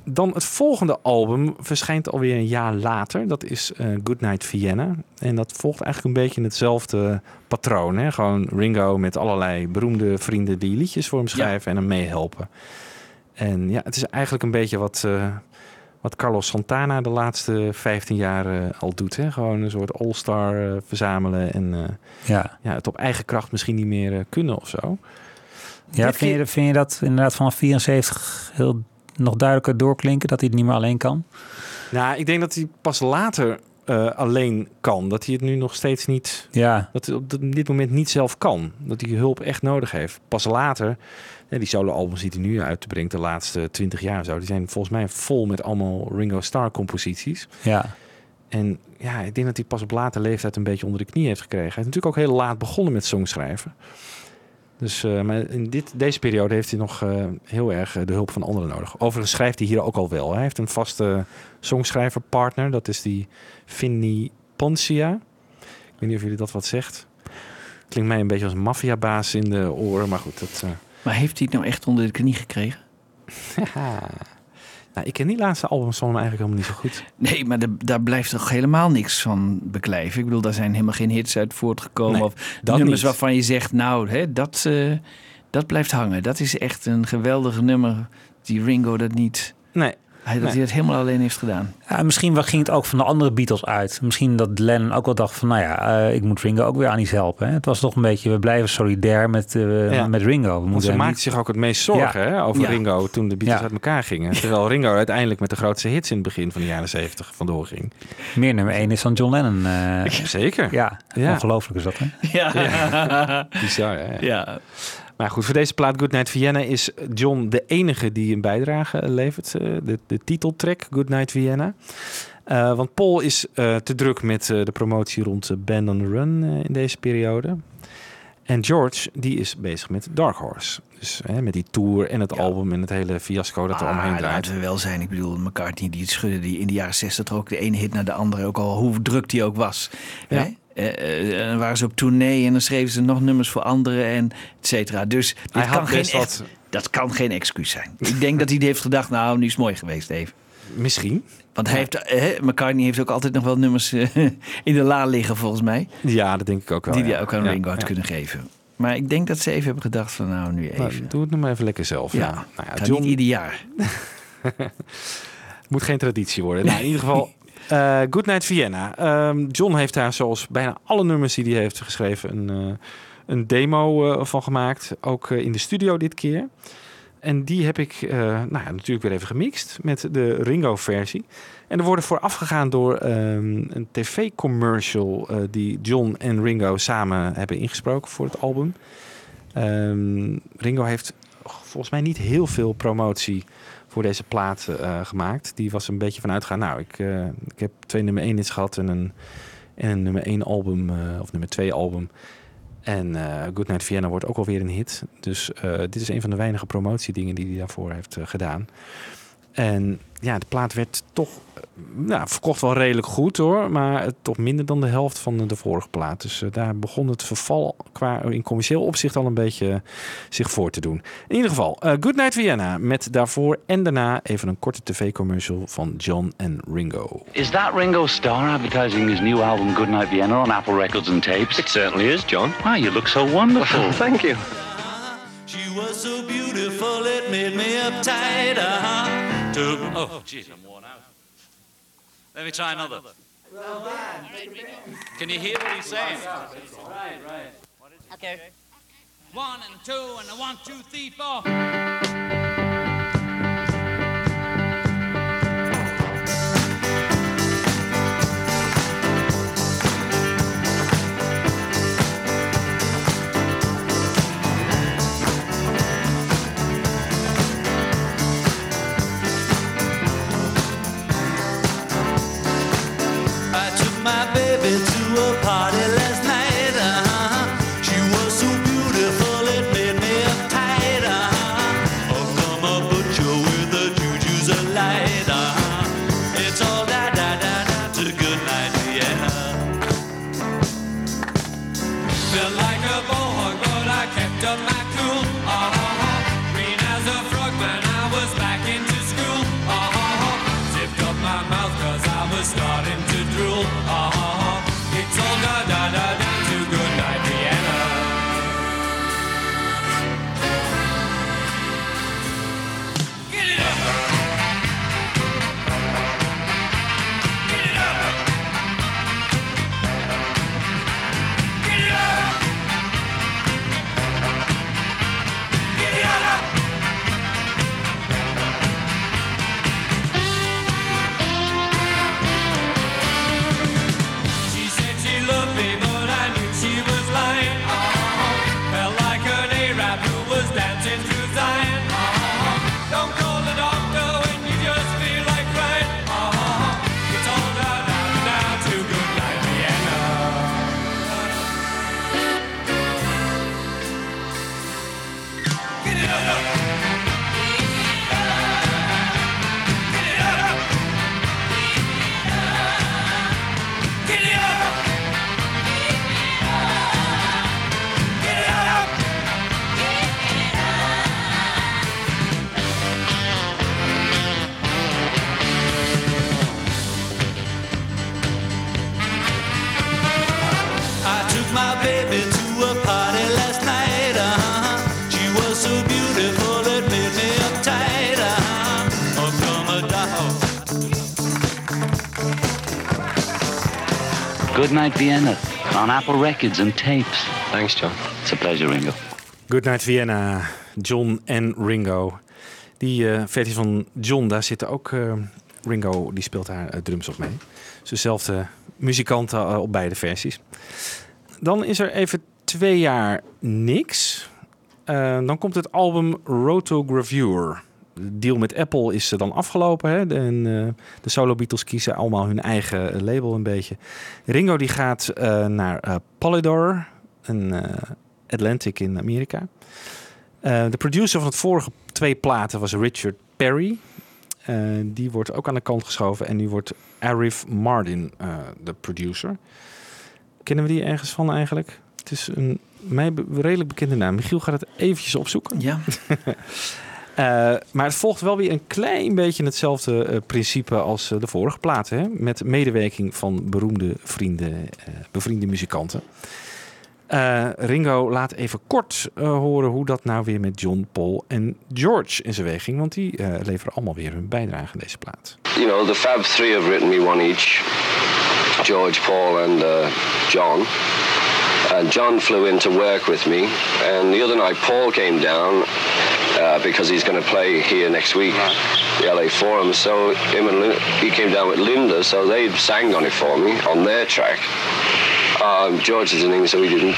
Dan het volgende album verschijnt alweer een jaar later. Dat is eh Goodnight Vienna. En dat volgt eigenlijk een beetje hetzelfde patroon. Hè? Gewoon Ringo met allerlei beroemde vrienden die liedjes voor hem schrijven en hem meehelpen. En ja, het is eigenlijk een beetje wat, eh, wat Carlos Santana de laatste 15 jaar eh, al doet. Hè? Gewoon een soort all-star verzamelen en eh, Ja, ja, het op eigen kracht misschien niet meer kunnen of zo. ja vind, je, vind je dat inderdaad vanaf 74 heel nog duidelijker doorklinken dat hij het niet meer alleen kan? Nou, ik denk dat hij pas later eh, alleen kan. Dat hij het nu nog steeds niet. Ja, Dat hij op dit moment niet zelf kan. Dat hij hulp echt nodig heeft. Pas later. Ja, die solo-albums die hij nu uitbrengt de laatste 20 jaar zo. Die zijn volgens mij vol met allemaal Ringo Starr composities. ja. En ja, ik denk dat hij pas op late leeftijd een beetje onder de knie heeft gekregen. Hij is natuurlijk ook heel laat begonnen met songschrijven. Dus eh, maar in dit, deze periode heeft hij nog eh, heel erg eh, de hulp van anderen nodig. Overigens schrijft hij hier ook al wel. Hij heeft een vaste songschrijverpartner. Dat is die Finny Poncia. Ik weet niet of jullie dat wat zegt. Klinkt mij een beetje als een maffiabaas in de oren. Maar goed, dat... Maar heeft hij het nou echt onder de knie gekregen? nou, ik ken die laatste albums van hem eigenlijk helemaal niet zo goed. Nee, maar de- daar blijft toch helemaal niks van beklijven. Ik bedoel, daar zijn helemaal geen hits uit voortgekomen. Nee, of dat nummers niet. waarvan je zegt, nou, hè, dat, eh, dat blijft hangen. Dat is echt een geweldig nummer. Die Ringo dat niet... Nee, Hij, dat Nee. hij het helemaal alleen heeft gedaan. Ja, misschien ging het ook van de andere Beatles uit. Misschien dat Lennon ook wel dacht van, nou ja, eh, ik moet Ringo ook weer aan iets helpen. Hè? Het was toch een beetje, we blijven solidair met, eh, Ja. met Ringo. We moeten ze hem maakte niet- zich ook het meest zorgen hè, over Ja. Ringo toen de Beatles Ja. uit elkaar gingen. Terwijl Ringo uiteindelijk met de grootste hits in het begin van de jaren 70 vandoor ging. meer nummer één is dan John Lennon. eh, Zeker. ja, Ja. ongelooflijk is dat, hè? Ja. Bizar, hè? ja. Maar goed, voor deze plaat Goodnight Vienna is John de enige die een bijdrage levert. eh, De, de titeltrack Goodnight Vienna. Eh, want Paul is eh, te druk met de promotie rond Band on the Run in deze periode. En George, die is bezig met Dark Horse. Dus hè, met die tour en het album en het hele fiasco dat er omheen Ah, draait. laten we wel zijn. Ik bedoel, McCartney die schudde die in de jaren 60 ook de ene hit naar de andere. Ook al hoe druk die ook was. Ja. Hè? Eh, eh, en dan waren ze op tournee en dan schreven ze nog nummers voor anderen en et cetera. Dus dit kan geen echt, dat kan geen excuus zijn. Ik denk dat hij heeft gedacht, nou, nu is het mooi geweest even. Misschien. Want hij heeft, hè, McCartney heeft ook altijd nog wel nummers eh, in de la liggen, volgens mij. Ja, dat denk ik ook wel. die ja. hij ook aan Ja, Ringo had ja. kunnen geven. Maar ik denk dat ze even hebben gedacht van nou, nu Nou, even. doe het nog maar even lekker zelf. Ja. Nou ja, John niet ieder jaar. moet geen traditie worden. Nou, in ieder geval, eh Good Night Vienna. Ehm, John heeft daar zoals bijna alle nummers die hij heeft geschreven een, eh, een demo eh, van gemaakt. Ook eh, in de studio dit keer. En die heb ik eh, nou ja, natuurlijk weer even gemixt met de Ringo-versie. En er worden voor afgegaan door ehm, een tv-commercial eh, die John en Ringo samen hebben ingesproken voor het album. Ehm, Ringo heeft volgens mij niet heel veel promotie voor deze plaat eh, gemaakt. Die was een beetje vanuit gaan. Nou, ik, eh, ik heb twee nummer 1 hits gehad en een, en nummer 1 album, eh, of nummer 2 album. En eh Good Night Vienna wordt ook alweer een hit. Dus dit is een van de weinige promotiedingen die hij daarvoor heeft gedaan. En ja, de plaat werd toch eh, nou, verkocht wel redelijk goed hoor. Maar eh, toch minder dan de helft van de, vorige plaat. Dus eh, daar begon het verval qua in commercieel opzicht al een beetje zich voor te doen. In ieder geval, eh Good Night Vienna met daarvoor en daarna even een korte tv-commercial van John en Ringo. Is that Ringo Starr advertising his new album Goodnight Vienna on Apple Records and Tapes? It certainly is, John. Wow, you look so wonderful. Thank you. She was so beautiful, it made me uptight. Uh-huh. Oh, jeez, I'm worn out. Let me try another. Can you hear what he's saying? Right, right. Okay. One and two and a one, two, three, four. Goodnight Vienna on Apple Records and Tapes. Thanks, John. It's a pleasure, Ringo. Good Night Vienna, John en Ringo. Die eh, versie van John, daar zitten ook eh, Ringo, die speelt daar eh, drums op mee. Dus dezelfde muzikanten op beide versies. Dan is er even twee jaar niks. Eh, dan komt het album Rotogravure. De deal met Apple is eh, dan afgelopen. Hè? De, en, eh, de solo Beatles kiezen allemaal hun eigen eh, label een beetje. Ringo die gaat naar Polydor, een Atlantic in Amerika. De producer van het vorige twee platen was Richard Perry. Die wordt ook aan de kant geschoven. En nu wordt Arif Mardin eh, de producer. Kennen we die ergens van eigenlijk? Het is een mij redelijk bekende naam. Michiel gaat het eventjes opzoeken. Ja. Eh, maar het volgt wel weer een klein beetje hetzelfde eh, principe als eh, de vorige platen. Hè? Met medewerking van beroemde vrienden, bevriende muzikanten. Ringo laat even kort horen hoe dat nou weer met John, Paul en George in zijn weg ging. Want die leveren allemaal weer hun bijdrage aan deze plaat. You know, the Fab Three have written me one each George, Paul, and uh, John. And John flew in to work with me. And the other night, Paul came down uh, because he's going to play here next week, the LA Forum. So him and he came down with Linda, so they sang on it for me on their track. Um, George is in England, so he didn't.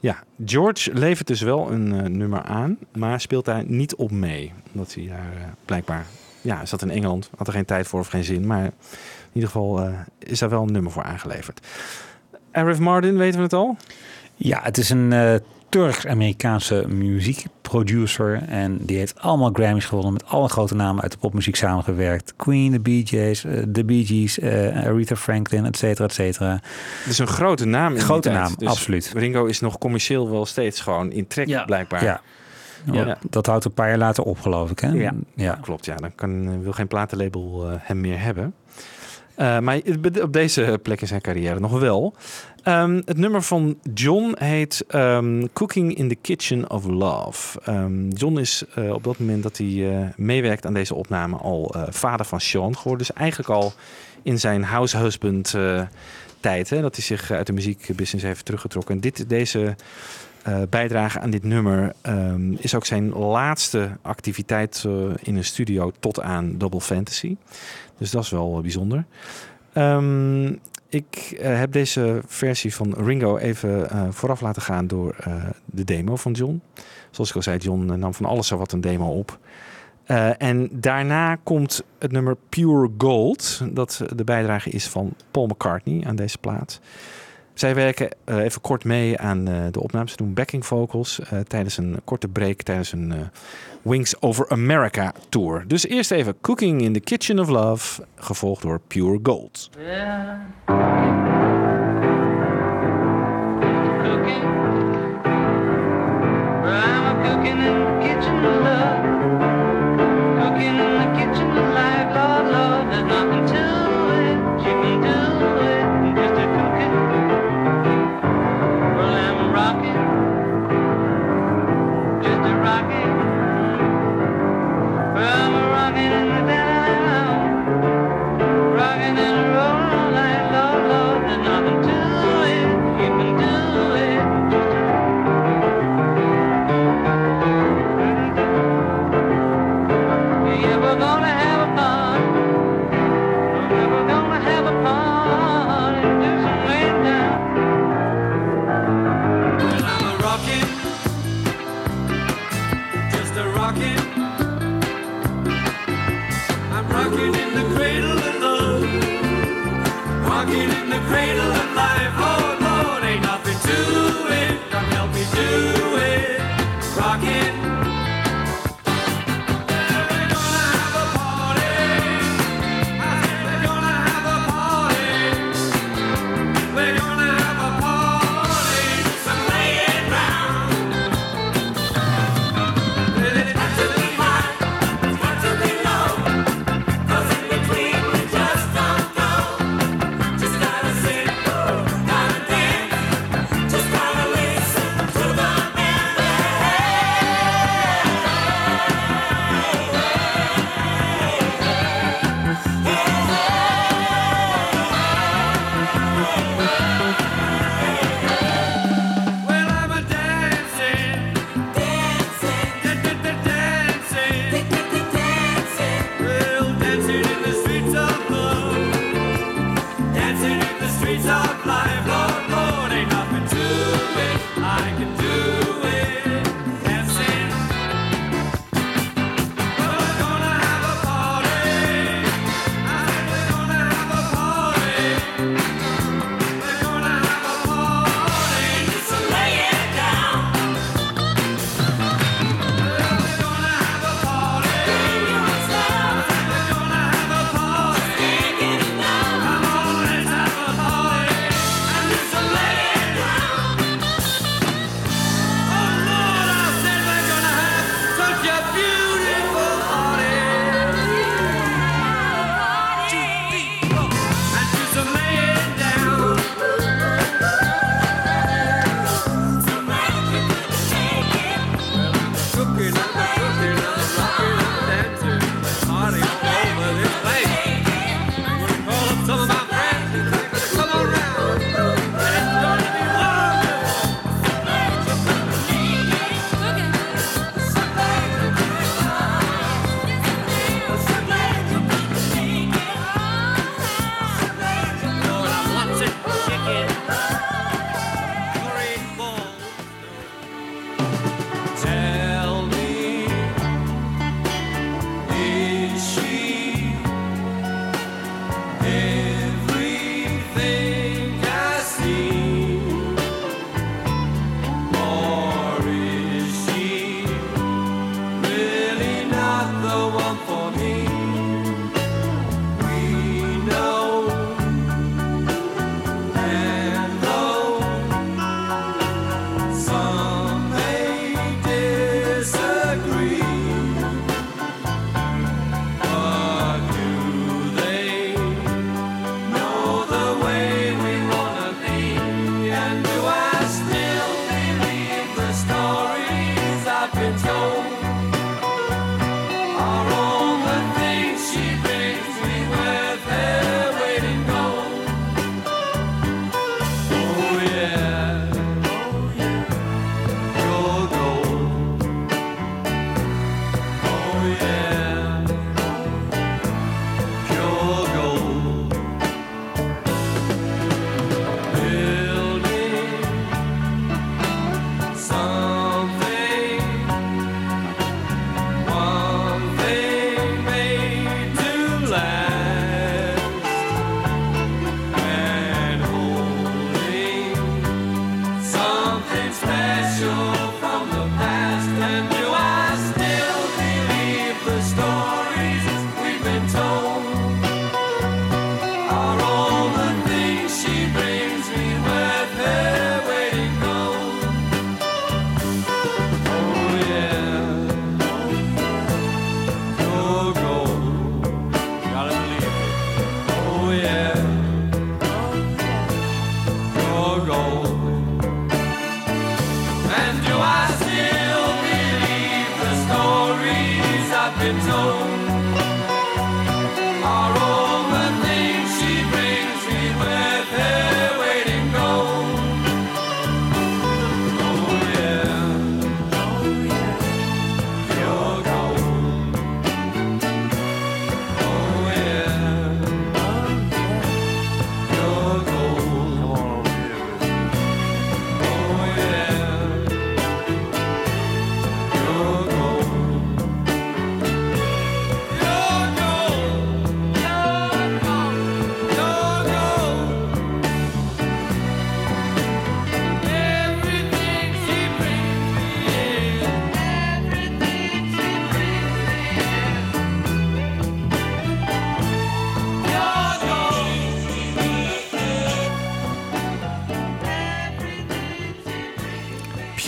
Ja, George levert dus wel een eh, nummer aan, maar speelt daar niet op mee. Omdat hij daar eh, blijkbaar, ja, zat in Engeland, had er geen tijd voor of geen zin. Maar in ieder geval eh, is daar wel een nummer voor aangeleverd. Arif Martin, weten we het al? Ja, het is een eh, Turks-Amerikaanse muziekproducer. En die heeft allemaal Grammys gewonnen met alle grote namen uit de popmuziek samengewerkt. Queen, de Bee Gees, eh, de Bee Gees, eh, Aretha Franklin, et cetera, et cetera. Is een grote naam. In Grote naam, Dus absoluut. Ringo is nog commercieel wel steeds gewoon in trek, Ja. blijkbaar. Ja. Ja. Dat houdt een paar jaar later op, geloof ik. Hè? Ja. ja. Klopt, ja. Dan kan, eh, wil geen platenlabel hem meer hebben. Eh, maar op deze plek in zijn carrière nog wel. Ehm, het nummer van John heet ehm, Cooking in the Kitchen of Love. Ehm, John is eh, op dat moment dat hij eh, meewerkt aan deze opname al vader van Sean geworden. Dus eigenlijk al in zijn house husband tijd. Dat hij zich uit de muziekbusiness heeft teruggetrokken. En dit, deze bijdrage aan dit nummer is ook zijn laatste activiteit in een studio tot aan Double Fantasy. Dus dat is wel eh, bijzonder. Ehm, ik eh, heb deze versie van Ringo even eh, vooraf laten gaan door de demo van John. Zoals ik al zei, John nam van alles zo wat een demo op. En daarna komt het nummer Pure Gold. Dat de bijdrage is van Paul McCartney aan deze plaat. Zij werken even kort mee aan de opnames. Ze doen backing vocals tijdens een korte break tijdens een Wings Over America tour. Dus eerst even Cooking in the Kitchen of Love, gevolgd door Pure Gold. Cooking in the kitchen of love. Cooking in the kitchen of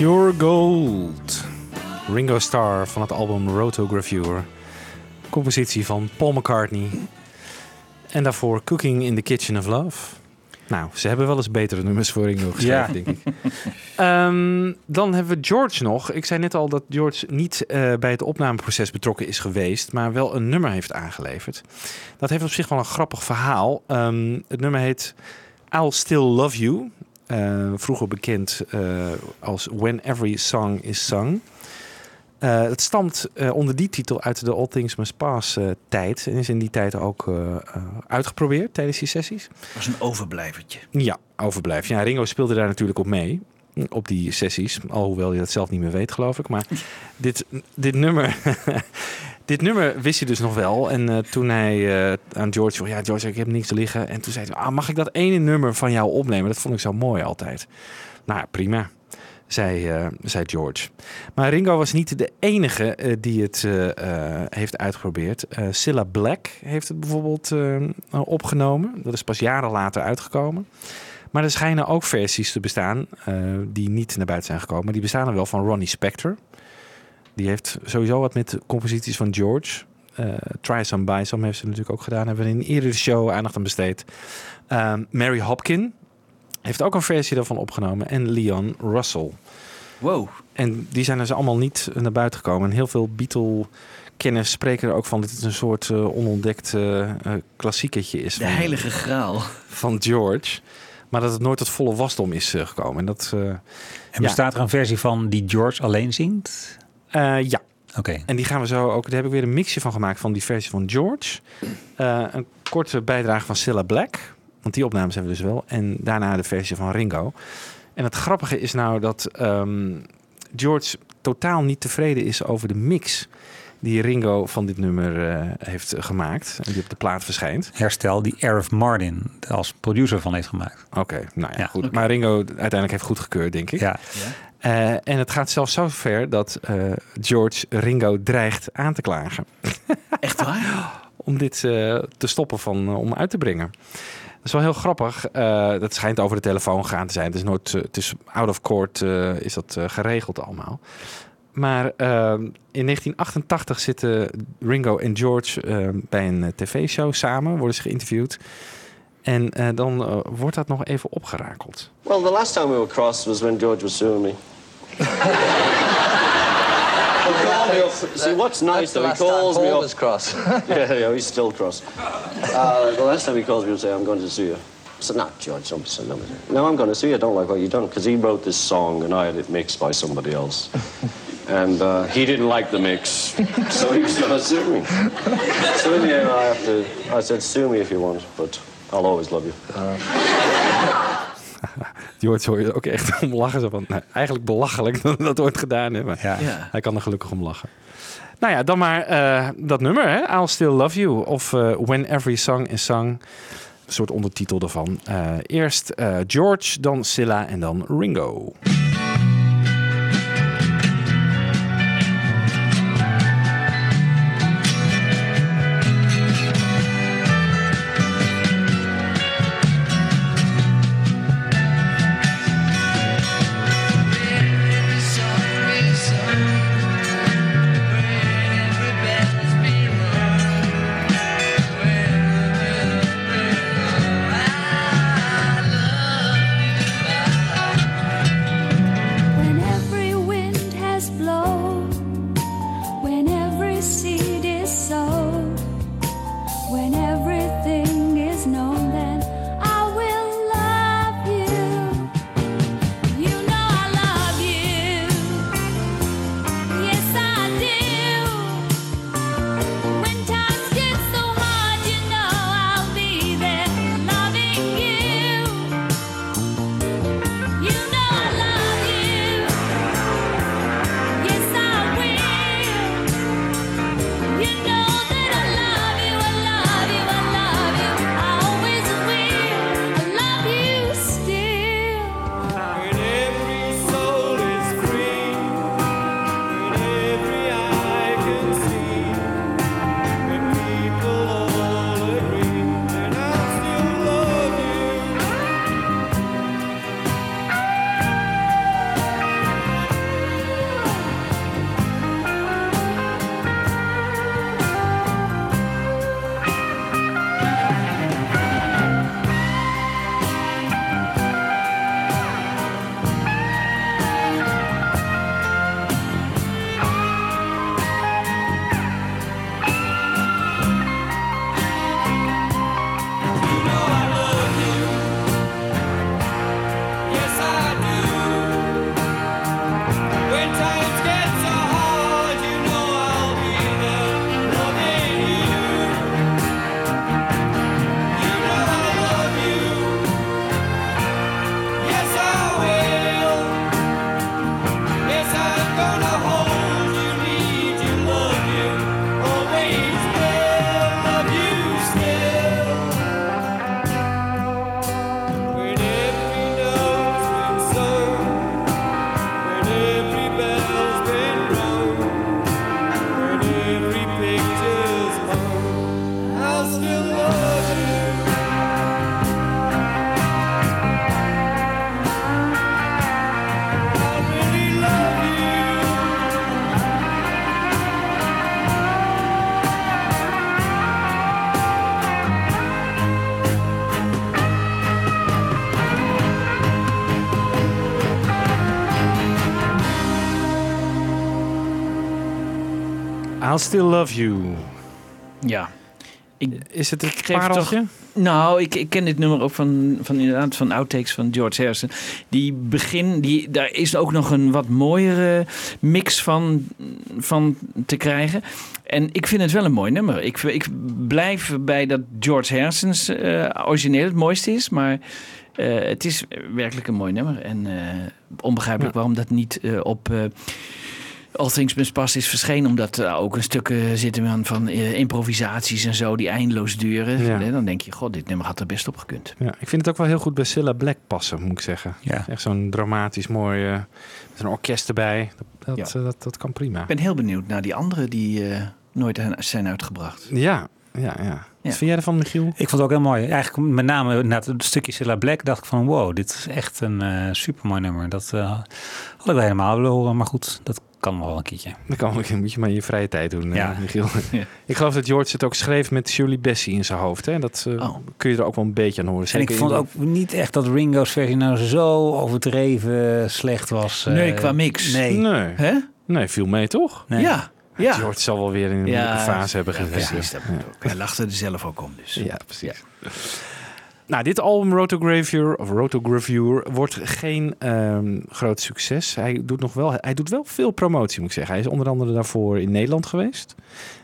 Pure Gold. Ringo Starr van het album Rotogravure. Compositie van Paul McCartney. En daarvoor Cooking in the Kitchen of Love. Nou, ze hebben wel eens betere nummers voor Ringo geschreven, Ja. denk ik. Ehm, dan hebben we George nog. Ik zei net al dat George niet eh, bij het opnameproces betrokken is geweest, maar wel een nummer heeft aangeleverd. Dat heeft op zich wel een grappig verhaal. Ehm, het nummer heet I'll Still Love You. Eh, vroeger bekend eh, als When Every Song Is Sung. Eh, het stamt onder die titel uit de All Things Must Pass tijd. En is in die tijd ook uitgeprobeerd tijdens die sessies. was een overblijvertje. Ja, overblijf. Ja, Ringo speelde daar natuurlijk op mee. Op die sessies. Alhoewel je dat zelf niet meer weet, geloof ik. Maar dit, dit nummer. dit nummer wist hij dus nog wel. En eh, toen hij eh, aan George vroeg: Ja, George, ik heb niks te liggen. En toen zei hij: ah, Mag ik dat ene nummer van jou opnemen? Dat vond ik zo mooi altijd. Nou, prima. Zei, eh, zei George. Maar Ringo was niet de enige die het heeft uitgeprobeerd. Cilla Black heeft het bijvoorbeeld opgenomen. Dat is pas jaren later uitgekomen. Maar er schijnen ook versies te bestaan die niet naar buiten zijn gekomen. Die bestaan er wel van Ronnie Spector. Die heeft sowieso wat met de composities van George. Eh, Try Some Buy Some heeft ze natuurlijk ook gedaan. Hebben we in een eerdere show aandacht aan besteed. Ehm, Mary Hopkin heeft ook een versie daarvan opgenomen. En Leon Russell. Wow. En die zijn dus allemaal niet naar buiten gekomen. En heel veel Beatle-kenners spreken er ook van... dat het een soort eh, onontdekt eh, klassieketje is. De van- heilige graal. van George. Maar dat het nooit tot volle wasdom is gekomen. En dat, eh, En ja. bestaat er een versie van die George alleen zingt? Eh, ja. Oké. En die gaan we zo ook. Daar heb ik weer een mixje van gemaakt van die versie van George. Eh, een korte bijdrage van Cilla Black. Want die opnames hebben we dus wel. En daarna de versie van Ringo. En het grappige is nou dat ehm, George totaal niet tevreden is over de mix die Ringo van dit nummer eh, heeft gemaakt. En die op de plaat verschijnt. Herstel die Arif Martin als producer van heeft gemaakt. Oké, nou ja, goed. Maar Ringo uiteindelijk heeft goedgekeurd, denk ik. Ja. Eh, en het gaat zelfs zo ver dat eh, George Ringo dreigt aan te klagen. Echt waar? om dit eh, te stoppen van, om uit te brengen. Dat is wel heel grappig. Dat schijnt over de telefoon gaan te zijn. Het is nooit, het is out of court is dat geregeld allemaal. Maar eh, in 1988 zitten Ringo en George eh, bij een tv-show samen, worden ze geïnterviewd. En eh, dan eh, wordt dat nog even opgerakeld. Well, the last time we were crossed was when George was suing me. He called me up- See, what's nice though, he calls me up. cross. yeah, yeah, he's still cross. Uh, the last time he calls me and say, I'm going to sue you. I said, no, George, don't be so no. No, I'm going to sue you. I don't like what you've done. Because he wrote this song and I had it mixed by somebody else. and uh, he didn't like the mix. so he was going to sue me. so in the end, I have to, I said, sue me if you want, but I'll always love you. George hoor je ook echt om lachen. Zo van, nou, eigenlijk belachelijk dat we dat ooit gedaan hebben. Ja. Ja. Hij kan er gelukkig om lachen. Nou ja, dan maar eh, dat nummer, hè? I'll Still Love You. Of eh, When Every Song is Sung. Een soort ondertitel daarvan. Eh, eerst eh, George, dan Silla en dan Ringo. Still Love You. Ja. Ik, Is het het geef pareltje? toch- Nou, ik, ik ken dit nummer ook van, van inderdaad van outtakes van George Harrison. Die begin, die, daar is ook nog een wat mooiere mix van, van te krijgen. En ik vind het wel een mooi nummer. Ik, ik blijf bij dat George Harrison's eh, origineel het mooiste is, maar eh, het is werkelijk een mooi nummer. En eh, onbegrijpelijk waarom dat niet eh, op eh All Things Must Pass is verschenen. Omdat er ook een stuk zitten van, van eh, improvisaties en zo die eindeloos duren. Ja. Dan denk je, god, dit nummer had er best op gekund. Ja, ik vind het ook wel heel goed bij Cilla Black passen, moet ik zeggen. Ja. Echt zo'n dramatisch mooi, met een orkest erbij. Dat, dat, Ja. eh, dat, dat kan prima. Ik ben heel benieuwd naar die anderen die eh, nooit zijn uitgebracht. Ja, ja, ja. Wat vind jij ervan, Michiel? Ik vond het ook heel mooi. Eigenlijk met name na het stukje Cilla Black dacht ik van wow, dit is echt een eh supermooi nummer. Dat eh, had ik wel helemaal willen horen, maar goed, dat kan nog wel een keertje. Dat kan wel, moet je maar in je vrije tijd doen, Ja. ja. Michiel. Ja. Ik geloof dat George het ook schreef met Shirley Bassey in zijn hoofd. Hè? Dat eh, Oh. kun je er ook wel een beetje aan horen. En ik vond ook niet echt dat Ringo's versie nou zo overdreven slecht was. eh, Nee, qua mix. Nee. Nee. Hè? nee, viel mee toch? Nee. Ja, ja. George zal wel weer in een moeilijke fase hebben gezeten. precies. Dat moet ook. Hij lachte er zelf ook om. Dus. Ja, precies. Nou, dit album Rotogravure, of Rotogravure wordt geen ehm, groot succes. Hij doet, nog wel, hij doet wel veel promotie, moet ik zeggen. Hij is onder andere daarvoor in Nederland geweest.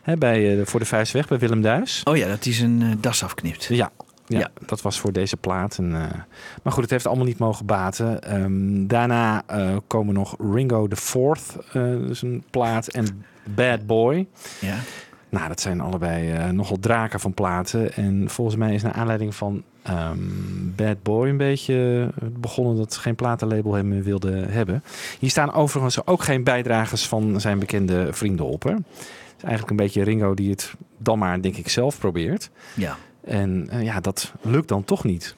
Hè, bij, eh, voor de Vuist Weg bij Willem Duis. Oh ja, dat hij zijn eh, das afknipt. Ja, ja, Ja. dat was voor deze plaat. En, eh, maar goed, het heeft allemaal niet mogen baten. Ehm, daarna komen nog Ringo the Fourth, eh, dus een plaat, en Bad Boy. Ja. Nou, dat zijn allebei eh, nogal draken van platen. En volgens mij is naar aanleiding van ehm, Bad Boy een beetje begonnen dat geen platenlabel hem wilde hebben. Hier staan overigens ook geen bijdragers van zijn bekende vrienden op. Hè. Het is eigenlijk een beetje Ringo die het dan maar, denk ik, zelf probeert. ja. En eh, ja, dat lukt dan toch niet.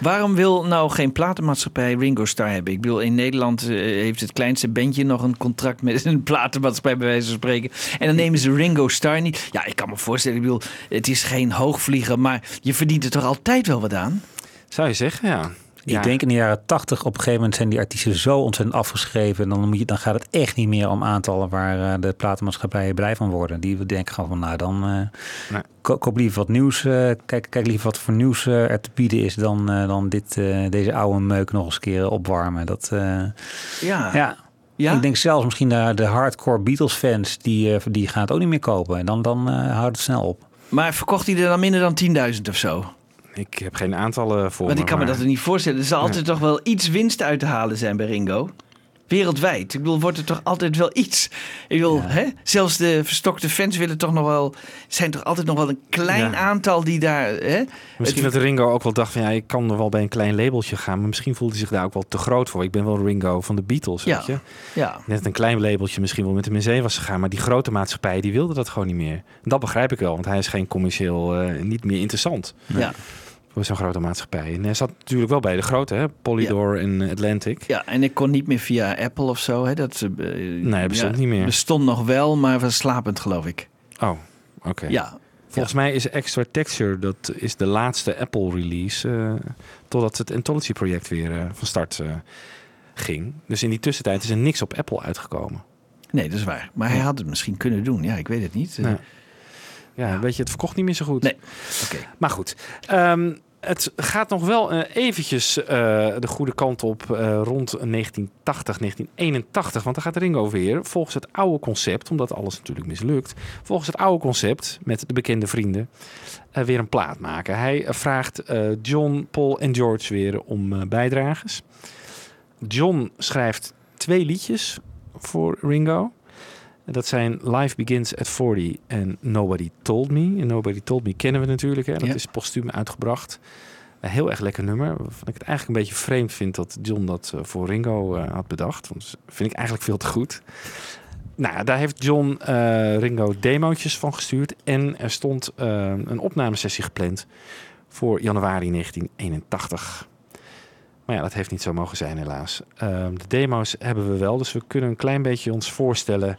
Waarom wil nou geen platenmaatschappij Ringo Starr hebben? Ik bedoel, in Nederland eh, heeft het kleinste bandje nog een contract met een platenmaatschappij, bij wijze van spreken. En dan nemen ze Ringo Starr niet. Ja, ik kan me voorstellen, ik bedoel, het is geen hoogvlieger, maar je verdient er toch altijd wel wat aan? Zou je zeggen, ja. Ik denk in de jaren tachtig, op een gegeven moment zijn die artiesten zo ontzettend afgeschreven. Dan, moet je, dan gaat het echt niet meer om aantallen waar eh, de platenmaatschappijen blij van worden. Die denken gewoon van, nou dan eh, Nee. ko- koop liever wat nieuws. eh, kijk, kijk liever wat voor nieuws er te bieden is dan, dan dit, deze oude meuk nog eens een keer opwarmen. Dat, Ja. ja. Ja? Ik denk zelfs misschien de, de hardcore Beatles fans, die, die gaan het ook niet meer kopen. En dan, dan houdt het snel op. Maar verkocht hij er dan minder dan 10.000 of zo? Ik heb geen aantallen voor Want ik kan me maar- dat er niet voorstellen. Er zal altijd toch wel iets winst uit te halen zijn bij Ringo. Wereldwijd. Ik bedoel, wordt er toch altijd wel iets. Ik bedoel, hè? zelfs de verstokte fans willen toch nog wel. zijn toch altijd nog wel een klein Ja. aantal die daar. Hè? Misschien Het- dat Ringo ook wel dacht van ja, ik kan er wel bij een klein labeltje gaan. Maar misschien voelde hij zich daar ook wel te groot voor. Ik ben wel Ringo van de Beatles, Ja. weet je. Ja. Net een klein labeltje misschien wel met hem in zee was gegaan. Maar die grote maatschappijen, die wilden dat gewoon niet meer. En dat begrijp ik wel, want hij is geen commercieel eh, niet meer interessant Ja. Voor zo'n grote maatschappij. En hij zat natuurlijk wel bij de grote, hè? Polydor en Atlantic. ja, en ik kon niet meer via Apple of zo. Hè? Dat, eh, Nee, bestond niet meer. Bestond nog wel, maar was slapend, geloof ik. Oh, oké. Ja. Volgens mij is Extra Texture, dat is de laatste Apple release, eh, totdat het Anthology project weer eh, van start eh, ging. Dus in die tussentijd is er niks op Apple uitgekomen. Nee, dat is waar. Maar hij had het misschien kunnen doen. Ja, ik weet het niet. Eh, Nee. Ja, weet je, het verkocht niet meer zo goed. Nee. Maar goed, ehm, het gaat nog wel eh, eventjes eh, de goede kant op eh, rond 1980, 1981. Want dan gaat Ringo weer volgens het oude concept, omdat alles natuurlijk mislukt. Volgens het oude concept met de bekende vrienden eh, weer een plaat maken. Hij vraagt John, Paul en George weer om bijdragers. John schrijft twee liedjes voor Ringo. Dat zijn Life Begins at 40 en Nobody Told Me. En Nobody Told Me kennen we natuurlijk. Hè? Dat Ja. is postuum uitgebracht. Een heel erg lekker nummer. Waarvan ik het eigenlijk een beetje vreemd vind dat John dat eh, voor Ringo eh, had bedacht. Want dat vind ik eigenlijk veel te goed. Nou ja, daar heeft John eh, Ringo demootjes van gestuurd. En er stond een opnamesessie gepland voor januari 1981. Maar ja, dat heeft niet zo mogen zijn helaas. Ehm, de demo's hebben we wel, dus we kunnen een klein beetje ons voorstellen...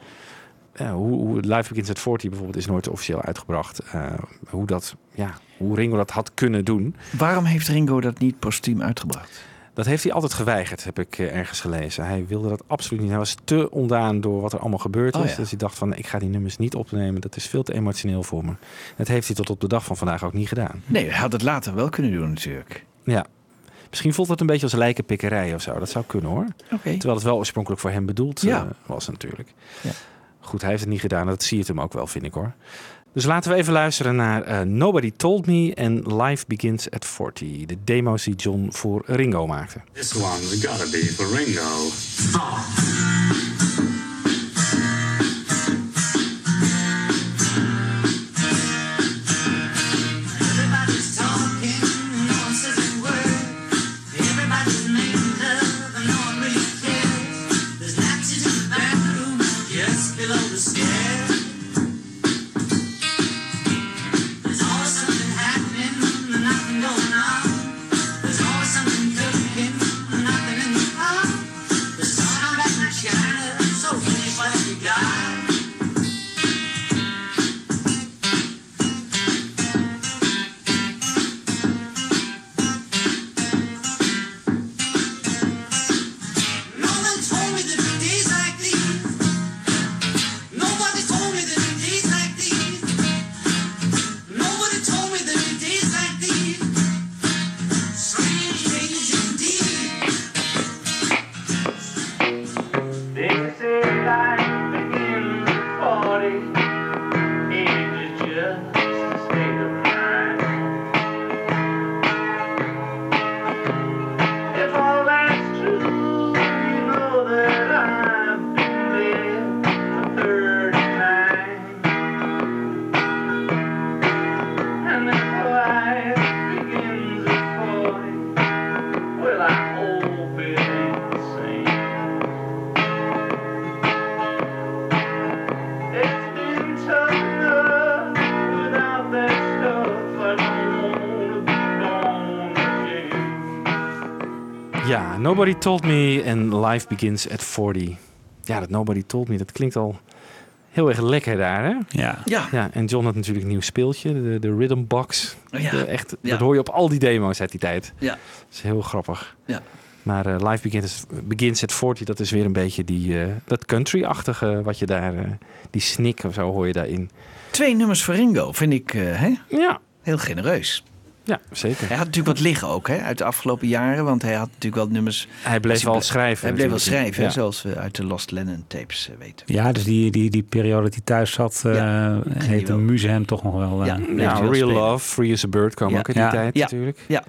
hoe, hoe Live Begins at 40 bijvoorbeeld is nooit officieel uitgebracht. Eh, hoe, dat, ja, hoe Ringo dat had kunnen doen. Waarom heeft Ringo dat niet postuum uitgebracht? Dat heeft hij altijd geweigerd, heb ik eh, ergens gelezen. Hij wilde dat absoluut niet. Hij was te ondaan door wat er allemaal gebeurd Oh, is. ja. Dus hij dacht van, ik ga die nummers niet opnemen. Dat is veel te emotioneel voor me. Dat heeft hij tot op de dag van vandaag ook niet gedaan. Nee, hij had het later wel kunnen doen natuurlijk. Ja. Misschien voelt het een beetje als lijkenpikkerij of zo. Dat zou kunnen hoor. Terwijl het wel oorspronkelijk voor hem bedoeld Ja. eh, was natuurlijk. Ja. Goed, hij heeft het niet gedaan. Dat zie je het hem ook wel, vind ik hoor. Dus laten we even luisteren naar eh, Nobody Told Me en Life Begins at 40. De demo's die John voor Ringo maakte. This one's gotta be for Ringo. Everybody's Nobody Told Me en Life Begins at 40. Ja, dat Nobody Told Me, dat klinkt al heel erg lekker daar, hè? Ja. Ja. Ja, en John had natuurlijk een nieuw speeltje, de, de Rhythm Box. Ja. De echt, Ja. Dat hoor je op al die demo's uit die tijd. Ja. Dat is heel grappig. Ja. Maar eh, Life Begins, Begins at 40, dat is weer een beetje die, eh, dat country-achtige wat je daar... eh, die snik of zo hoor je daarin. Twee nummers voor Ringo vind ik hè? Ja. heel genereus. Ja, zeker. Hij had natuurlijk wat liggen ook hè, uit de afgelopen jaren. Want hij had natuurlijk wel nummers... Hij bleef wel schrijven Hij bleef wel schrijven, hè, zoals we uit de Lost Lennon tapes eh, weten. Ja, dus die, die, die periode dat hij thuis zat, eh Ja, heeft de muze hem toch nog wel... eh, Ja, Real spelen. Love, Free as a Bird kwam Ja. ook in die Ja. tijd Ja. natuurlijk. Ja,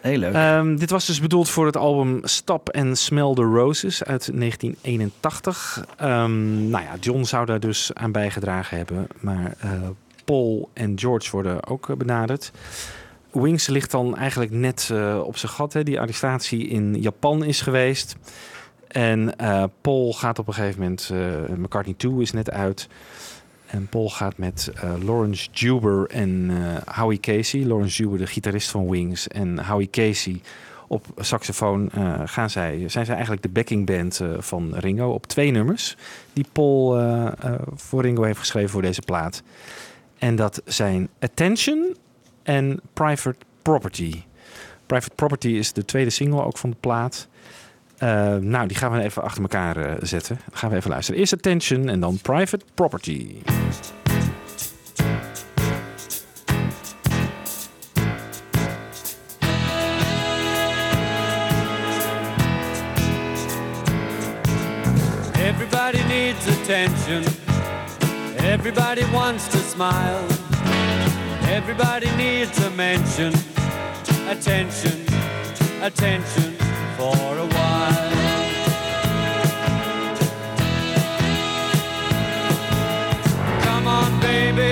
heel leuk. Ehm, dit was dus bedoeld voor het album Stop and Smell the Roses uit 1981. Ehm, nou ja, John zou daar dus aan bijgedragen hebben. Maar eh, Paul en George worden ook benaderd. Wings ligt dan eigenlijk net eh, op zijn gat. Hè. Die arrestatie in Japan is geweest. En eh, Paul gaat op een gegeven moment... eh, McCartney 2 is net uit. En Paul gaat met Lawrence Juber en Howie Casey. Lawrence Juber, de gitarist van Wings. En Howie Casey op saxofoon gaan zij, zijn zij eigenlijk de backingband eh, van Ringo op twee nummers. Die Paul voor Ringo heeft geschreven voor deze plaat. En dat zijn Attention en Private Property. Private Property is de tweede single ook van de plaat. Eh, nou, die gaan we even achter elkaar eh, zetten. Dan gaan we even luisteren. Eerst Attention en dan Private Property. Everybody needs attention. Everybody wants to smile. Everybody needs a mention. Attention, attention for a while. Come on, baby,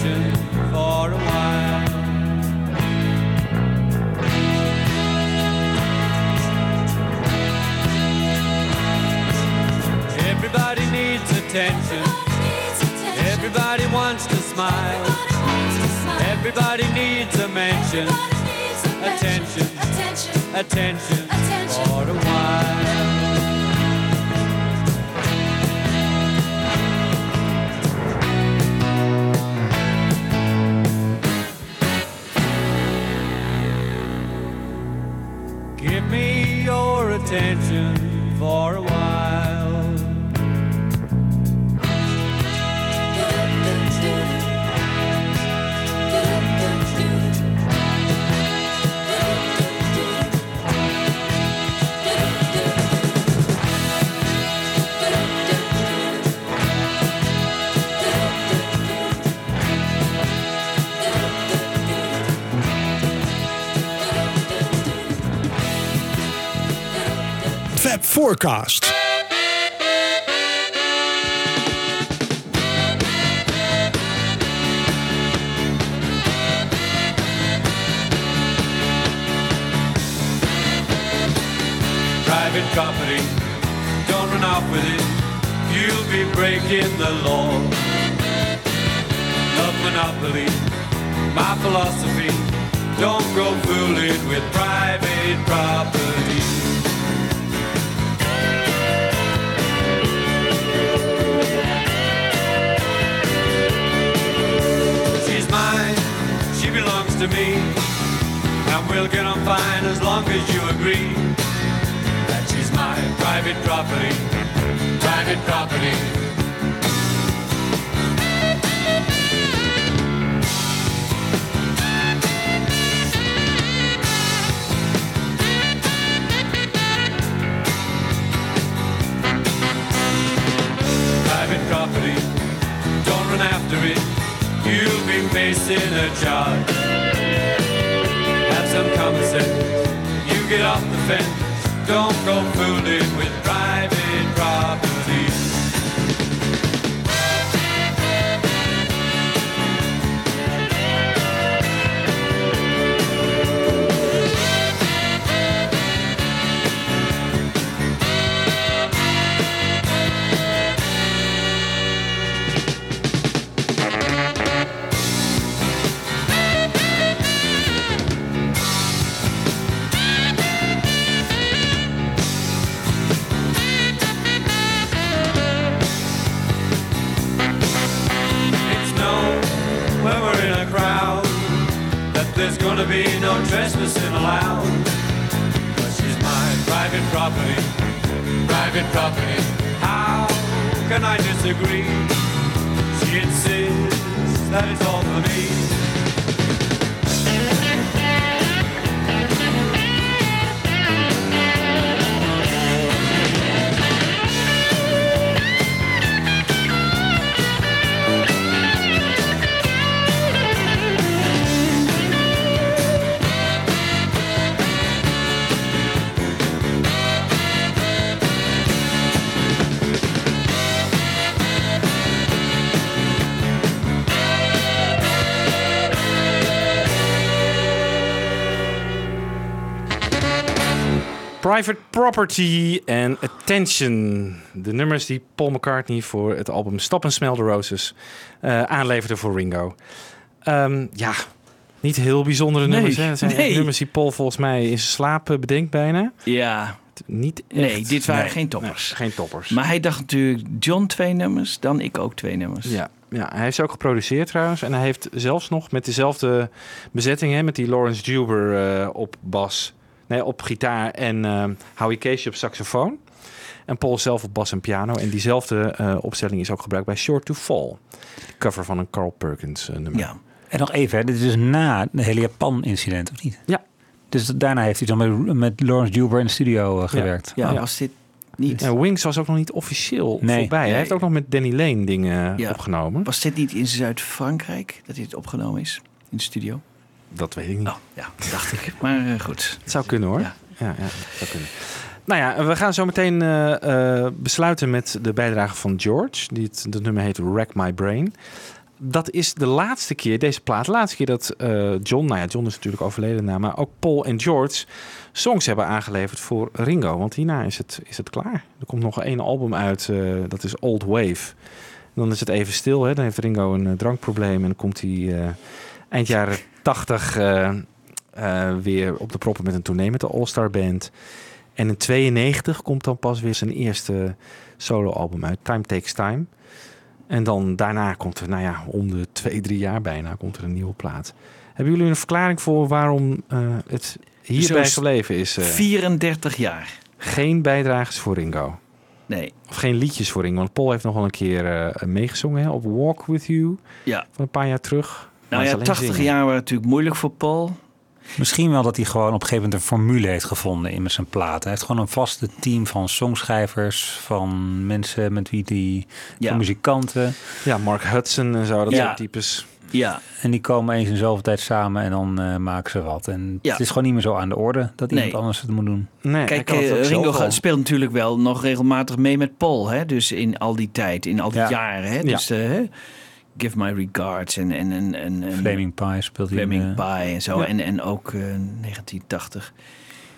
Everybody needs a mention. Attention, attention, for a while. Give me your attention for a while. Forecast. private property. Don't run off with it, you'll be breaking the law. Love monopoly, my philosophy. Don't go fooling with private property. To me. And we'll get on fine as long as you agree that she's my private property, private property. Be facing a charge. Have some common sense. You get off the fence. Don't go fooling with private property. Private property. How can I disagree? She insists that it's all for me. Private Property en Attention. De nummers die Paul McCartney voor het album Stop and Smell the Roses eh, aanleverde voor Ringo. Ehm, ja, niet heel bijzondere Nee, nummers. Hè? Het zijn nee. nummers die Paul volgens mij in zijn slaap eh, bedenkt bijna. Ja. Niet Nee, dit waren Nee, geen toppers. nee, geen toppers. Maar hij dacht natuurlijk John twee nummers, dan ik ook twee nummers. Ja, ja, hij heeft ze ook geproduceerd trouwens. En hij heeft zelfs nog met dezelfde bezetting, hè, met die Lawrence Duber eh, op bas, nee, op gitaar en eh Howie Casey op saxofoon. En Paul zelf op bas en piano. En diezelfde eh, opstelling is ook gebruikt bij Short to Fall. De cover van een Carl Perkins eh, nummer. Ja. En nog even, hè, dit is dus na het hele Japan-incident, of niet? Ja. Dus daarna heeft hij dan met, met Lawrence Duber in de studio gewerkt. Ja, Ja. was dit niet... En Wings was ook nog niet officieel Nee. voorbij. Hij heeft ook nog met Danny Lane dingen Ja. opgenomen. Was dit niet in Zuid-Frankrijk dat dit opgenomen is? In de studio? Dat weet ik niet. Oh, ja, dacht ik. Maar eh, goed. Het zou kunnen hoor. Ja. Ja, ja, dat zou kunnen. Nou ja, we gaan zo meteen eh, eh, besluiten met de bijdrage van George. Die het, dat nummer heet Wreck My Brain. Dat is de laatste keer, deze plaat, de laatste keer dat John, nou ja, John is natuurlijk overleden na, maar ook Paul en George songs hebben aangeleverd voor Ringo. Want hierna is het, is het klaar. Er komt nog één album uit, dat is Old Wave. Dan is het even stil, hè? dan heeft Ringo een drankprobleem en dan komt hij eind jaren 80 eh, eh, weer op de proppen met een tournee met de All-Star Band. En in 92 komt dan pas weer zijn eerste soloalbum uit, Time Takes Time. En dan daarna komt er, nou ja, om de twee, drie jaar bijna, komt er een nieuwe plaat. Hebben jullie een verklaring voor waarom eh, het hierbij gebleven is? eh? 34 jaar. geen bijdrages voor Ringo. Nee. Of geen liedjes voor Ringo. Want Paul heeft nog wel een keer eh, meegezongen hè, op Walk With You Ja. van een paar jaar terug. Nou ja, het is alleen 80 zingen. jaar waren natuurlijk moeilijk voor Paul. Misschien wel dat hij gewoon op een gegeven moment een formule heeft gevonden in met zijn platen. Hij heeft gewoon een vaste team van songschrijvers, van mensen met wie die, Ja. van muzikanten. Ja, Mark Hudson en zo, dat Ja. soort types. Ja. En die komen eens in zoveel tijd samen en dan eh, maken ze wat. En Ja. het is gewoon niet meer zo aan de orde dat iemand Nee. anders het moet doen. Nee, Kijk, eh, Ringo gaat- speelt natuurlijk wel nog regelmatig mee met Paul. Hè? Dus in al die tijd, in al die Ja. jaren. Hè? Dus eh, hè, Give My Regards en... en, en, en, en Flaming Pie speelt hij. Flaming in, eh, Pie en zo. Ja. En, en ook eh, 1980.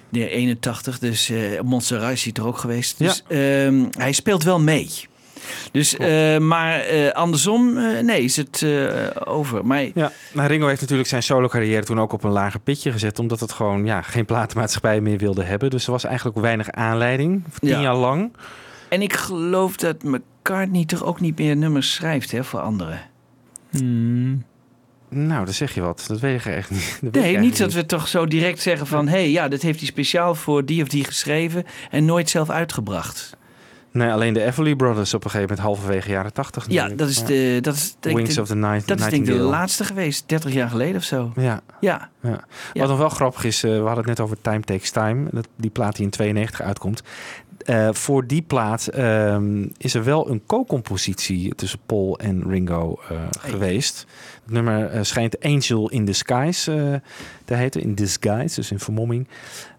Nee, 81. Dus eh Montserrat is hij er ook geweest. Dus ehm, hij speelt wel mee. Dus, eh, maar eh, andersom, eh, nee, is het eh, over. Maar Ja, nou, Ringo heeft natuurlijk zijn solo carrière toen ook op een lager pitje gezet. Omdat het gewoon ja, geen platenmaatschappij meer wilde hebben. Dus er was eigenlijk weinig aanleiding. Tien Ja. jaar lang. En ik geloof dat McCartney toch ook niet meer nummers schrijft hè, voor anderen. Hmm, Nou, dan zeg je wat. Dat weet ik echt niet. Dat Nee, niet dat we toch zo direct zeggen van... hé, hey, ja, dat heeft hij speciaal voor die of die geschreven... en nooit zelf uitgebracht. Nee, alleen de Everly Brothers op een gegeven moment halverwege jaren tachtig. Ja, dat is, de, dat is, denk ik Wings de- of the Night. dat is denk ik de laatste geweest. 30 jaar geleden of zo. Ja, Ja, ja. Ja. Wat nog wel grappig is, eh, we hadden het net over Time Takes Time. Dat, die plaat die in 92 uitkomt. Eh, voor die plaat ehm, is er wel een co-compositie tussen Paul en Ringo eh, geweest. Het nummer eh, schijnt Angel in Disguise te heten. In Disguise, dus in vermomming.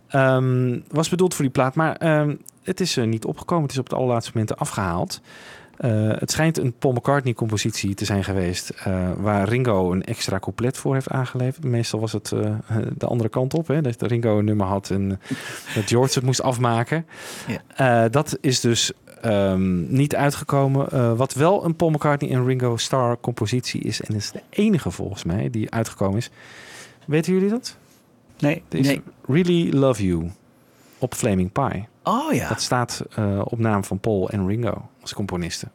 Ehm, was bedoeld voor die plaat, maar ehm, het is er niet opgekomen. Het is op het allerlaatste moment afgehaald. Eh, het schijnt een Paul McCartney-compositie te zijn geweest. eh, waar Ringo een extra couplet voor heeft aangeleverd. Meestal was het eh, de andere kant op. Hè, dat Ringo een nummer had en dat George het moest afmaken. Eh, dat is dus ehm, niet uitgekomen. Wat wel een Paul McCartney en Ringo Starr compositie is. En is de enige volgens mij die uitgekomen is. Weten jullie dat? Nee. Is Nee. Really Love You op Flaming Pie. Oh ja. Dat staat eh, op naam van Paul en Ringo als componisten.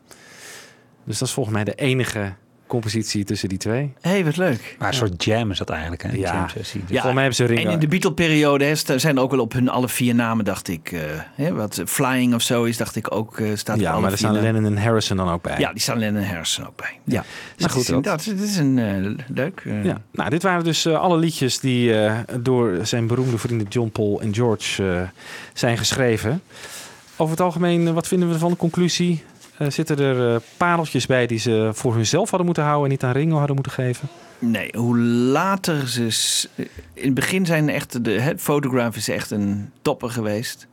Dus dat is volgens mij de enige compositie tussen die twee. Hé, hey, wat leuk. Maar een soort jam is dat eigenlijk. Hè? een Ja. jam sessie. Dus Ja, Volgens mij hebben ze Ringo... En in de Beatle-periode zijn er ook wel op hun alle vier namen, dacht ik. eh, hè, wat eh, Flying of zo is, dacht ik ook. eh, staat ja, maar er vier staan. Lennon en Harrison dan ook bij. Ja, die staan Lennon en Harrison ook bij. Ja, Maar goed, is, dat- is een eh, leuk. eh, Ja, nou, dit waren dus eh, alle liedjes die eh, door zijn beroemde vrienden John Paul en George eh, zijn geschreven. Over het algemeen, wat vinden we van de conclusie? Eh, zitten er eh, pareltjes bij die ze voor hunzelf hadden moeten houden en niet aan Ringo hadden moeten geven? Nee, hoe later ze... In het begin zijn echt... De hè, Photograph is echt een topper geweest.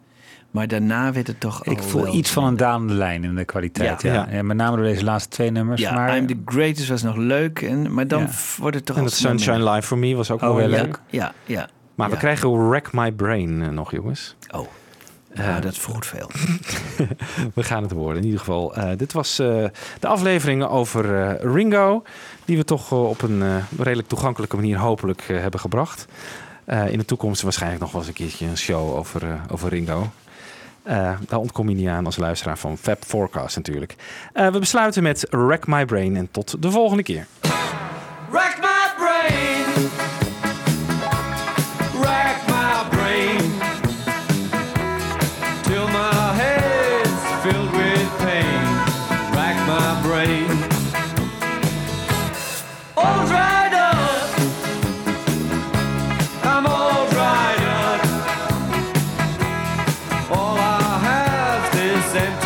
Maar daarna werd het toch Ik al voel wel- iets van een dalende lijn in de kwaliteit. Ja. Ja. Ja. met name door deze laatste twee nummers. Ja, maar I'm the Greatest was nog leuk. En, maar dan Ja. wordt het toch En dat Sunshine. Live for Me was ook Oh, wel heel leuk. leuk. Ja, ja. Maar we krijgen Wreck My Brain eh, nog, jongens. Oh, ja, dat vergoedt veel. We gaan het worden, in ieder geval. Eh, dit was eh, de aflevering over eh, Ringo. Die we toch op een eh, redelijk toegankelijke manier hopelijk eh, hebben gebracht. Eh, in de toekomst waarschijnlijk nog wel eens een keertje een show over, eh, over Ringo. Eh, daar ontkom je niet aan als luisteraar van Fab Forecast natuurlijk. Eh, we besluiten met Rack My Brain en tot de volgende keer. Rack my brain. and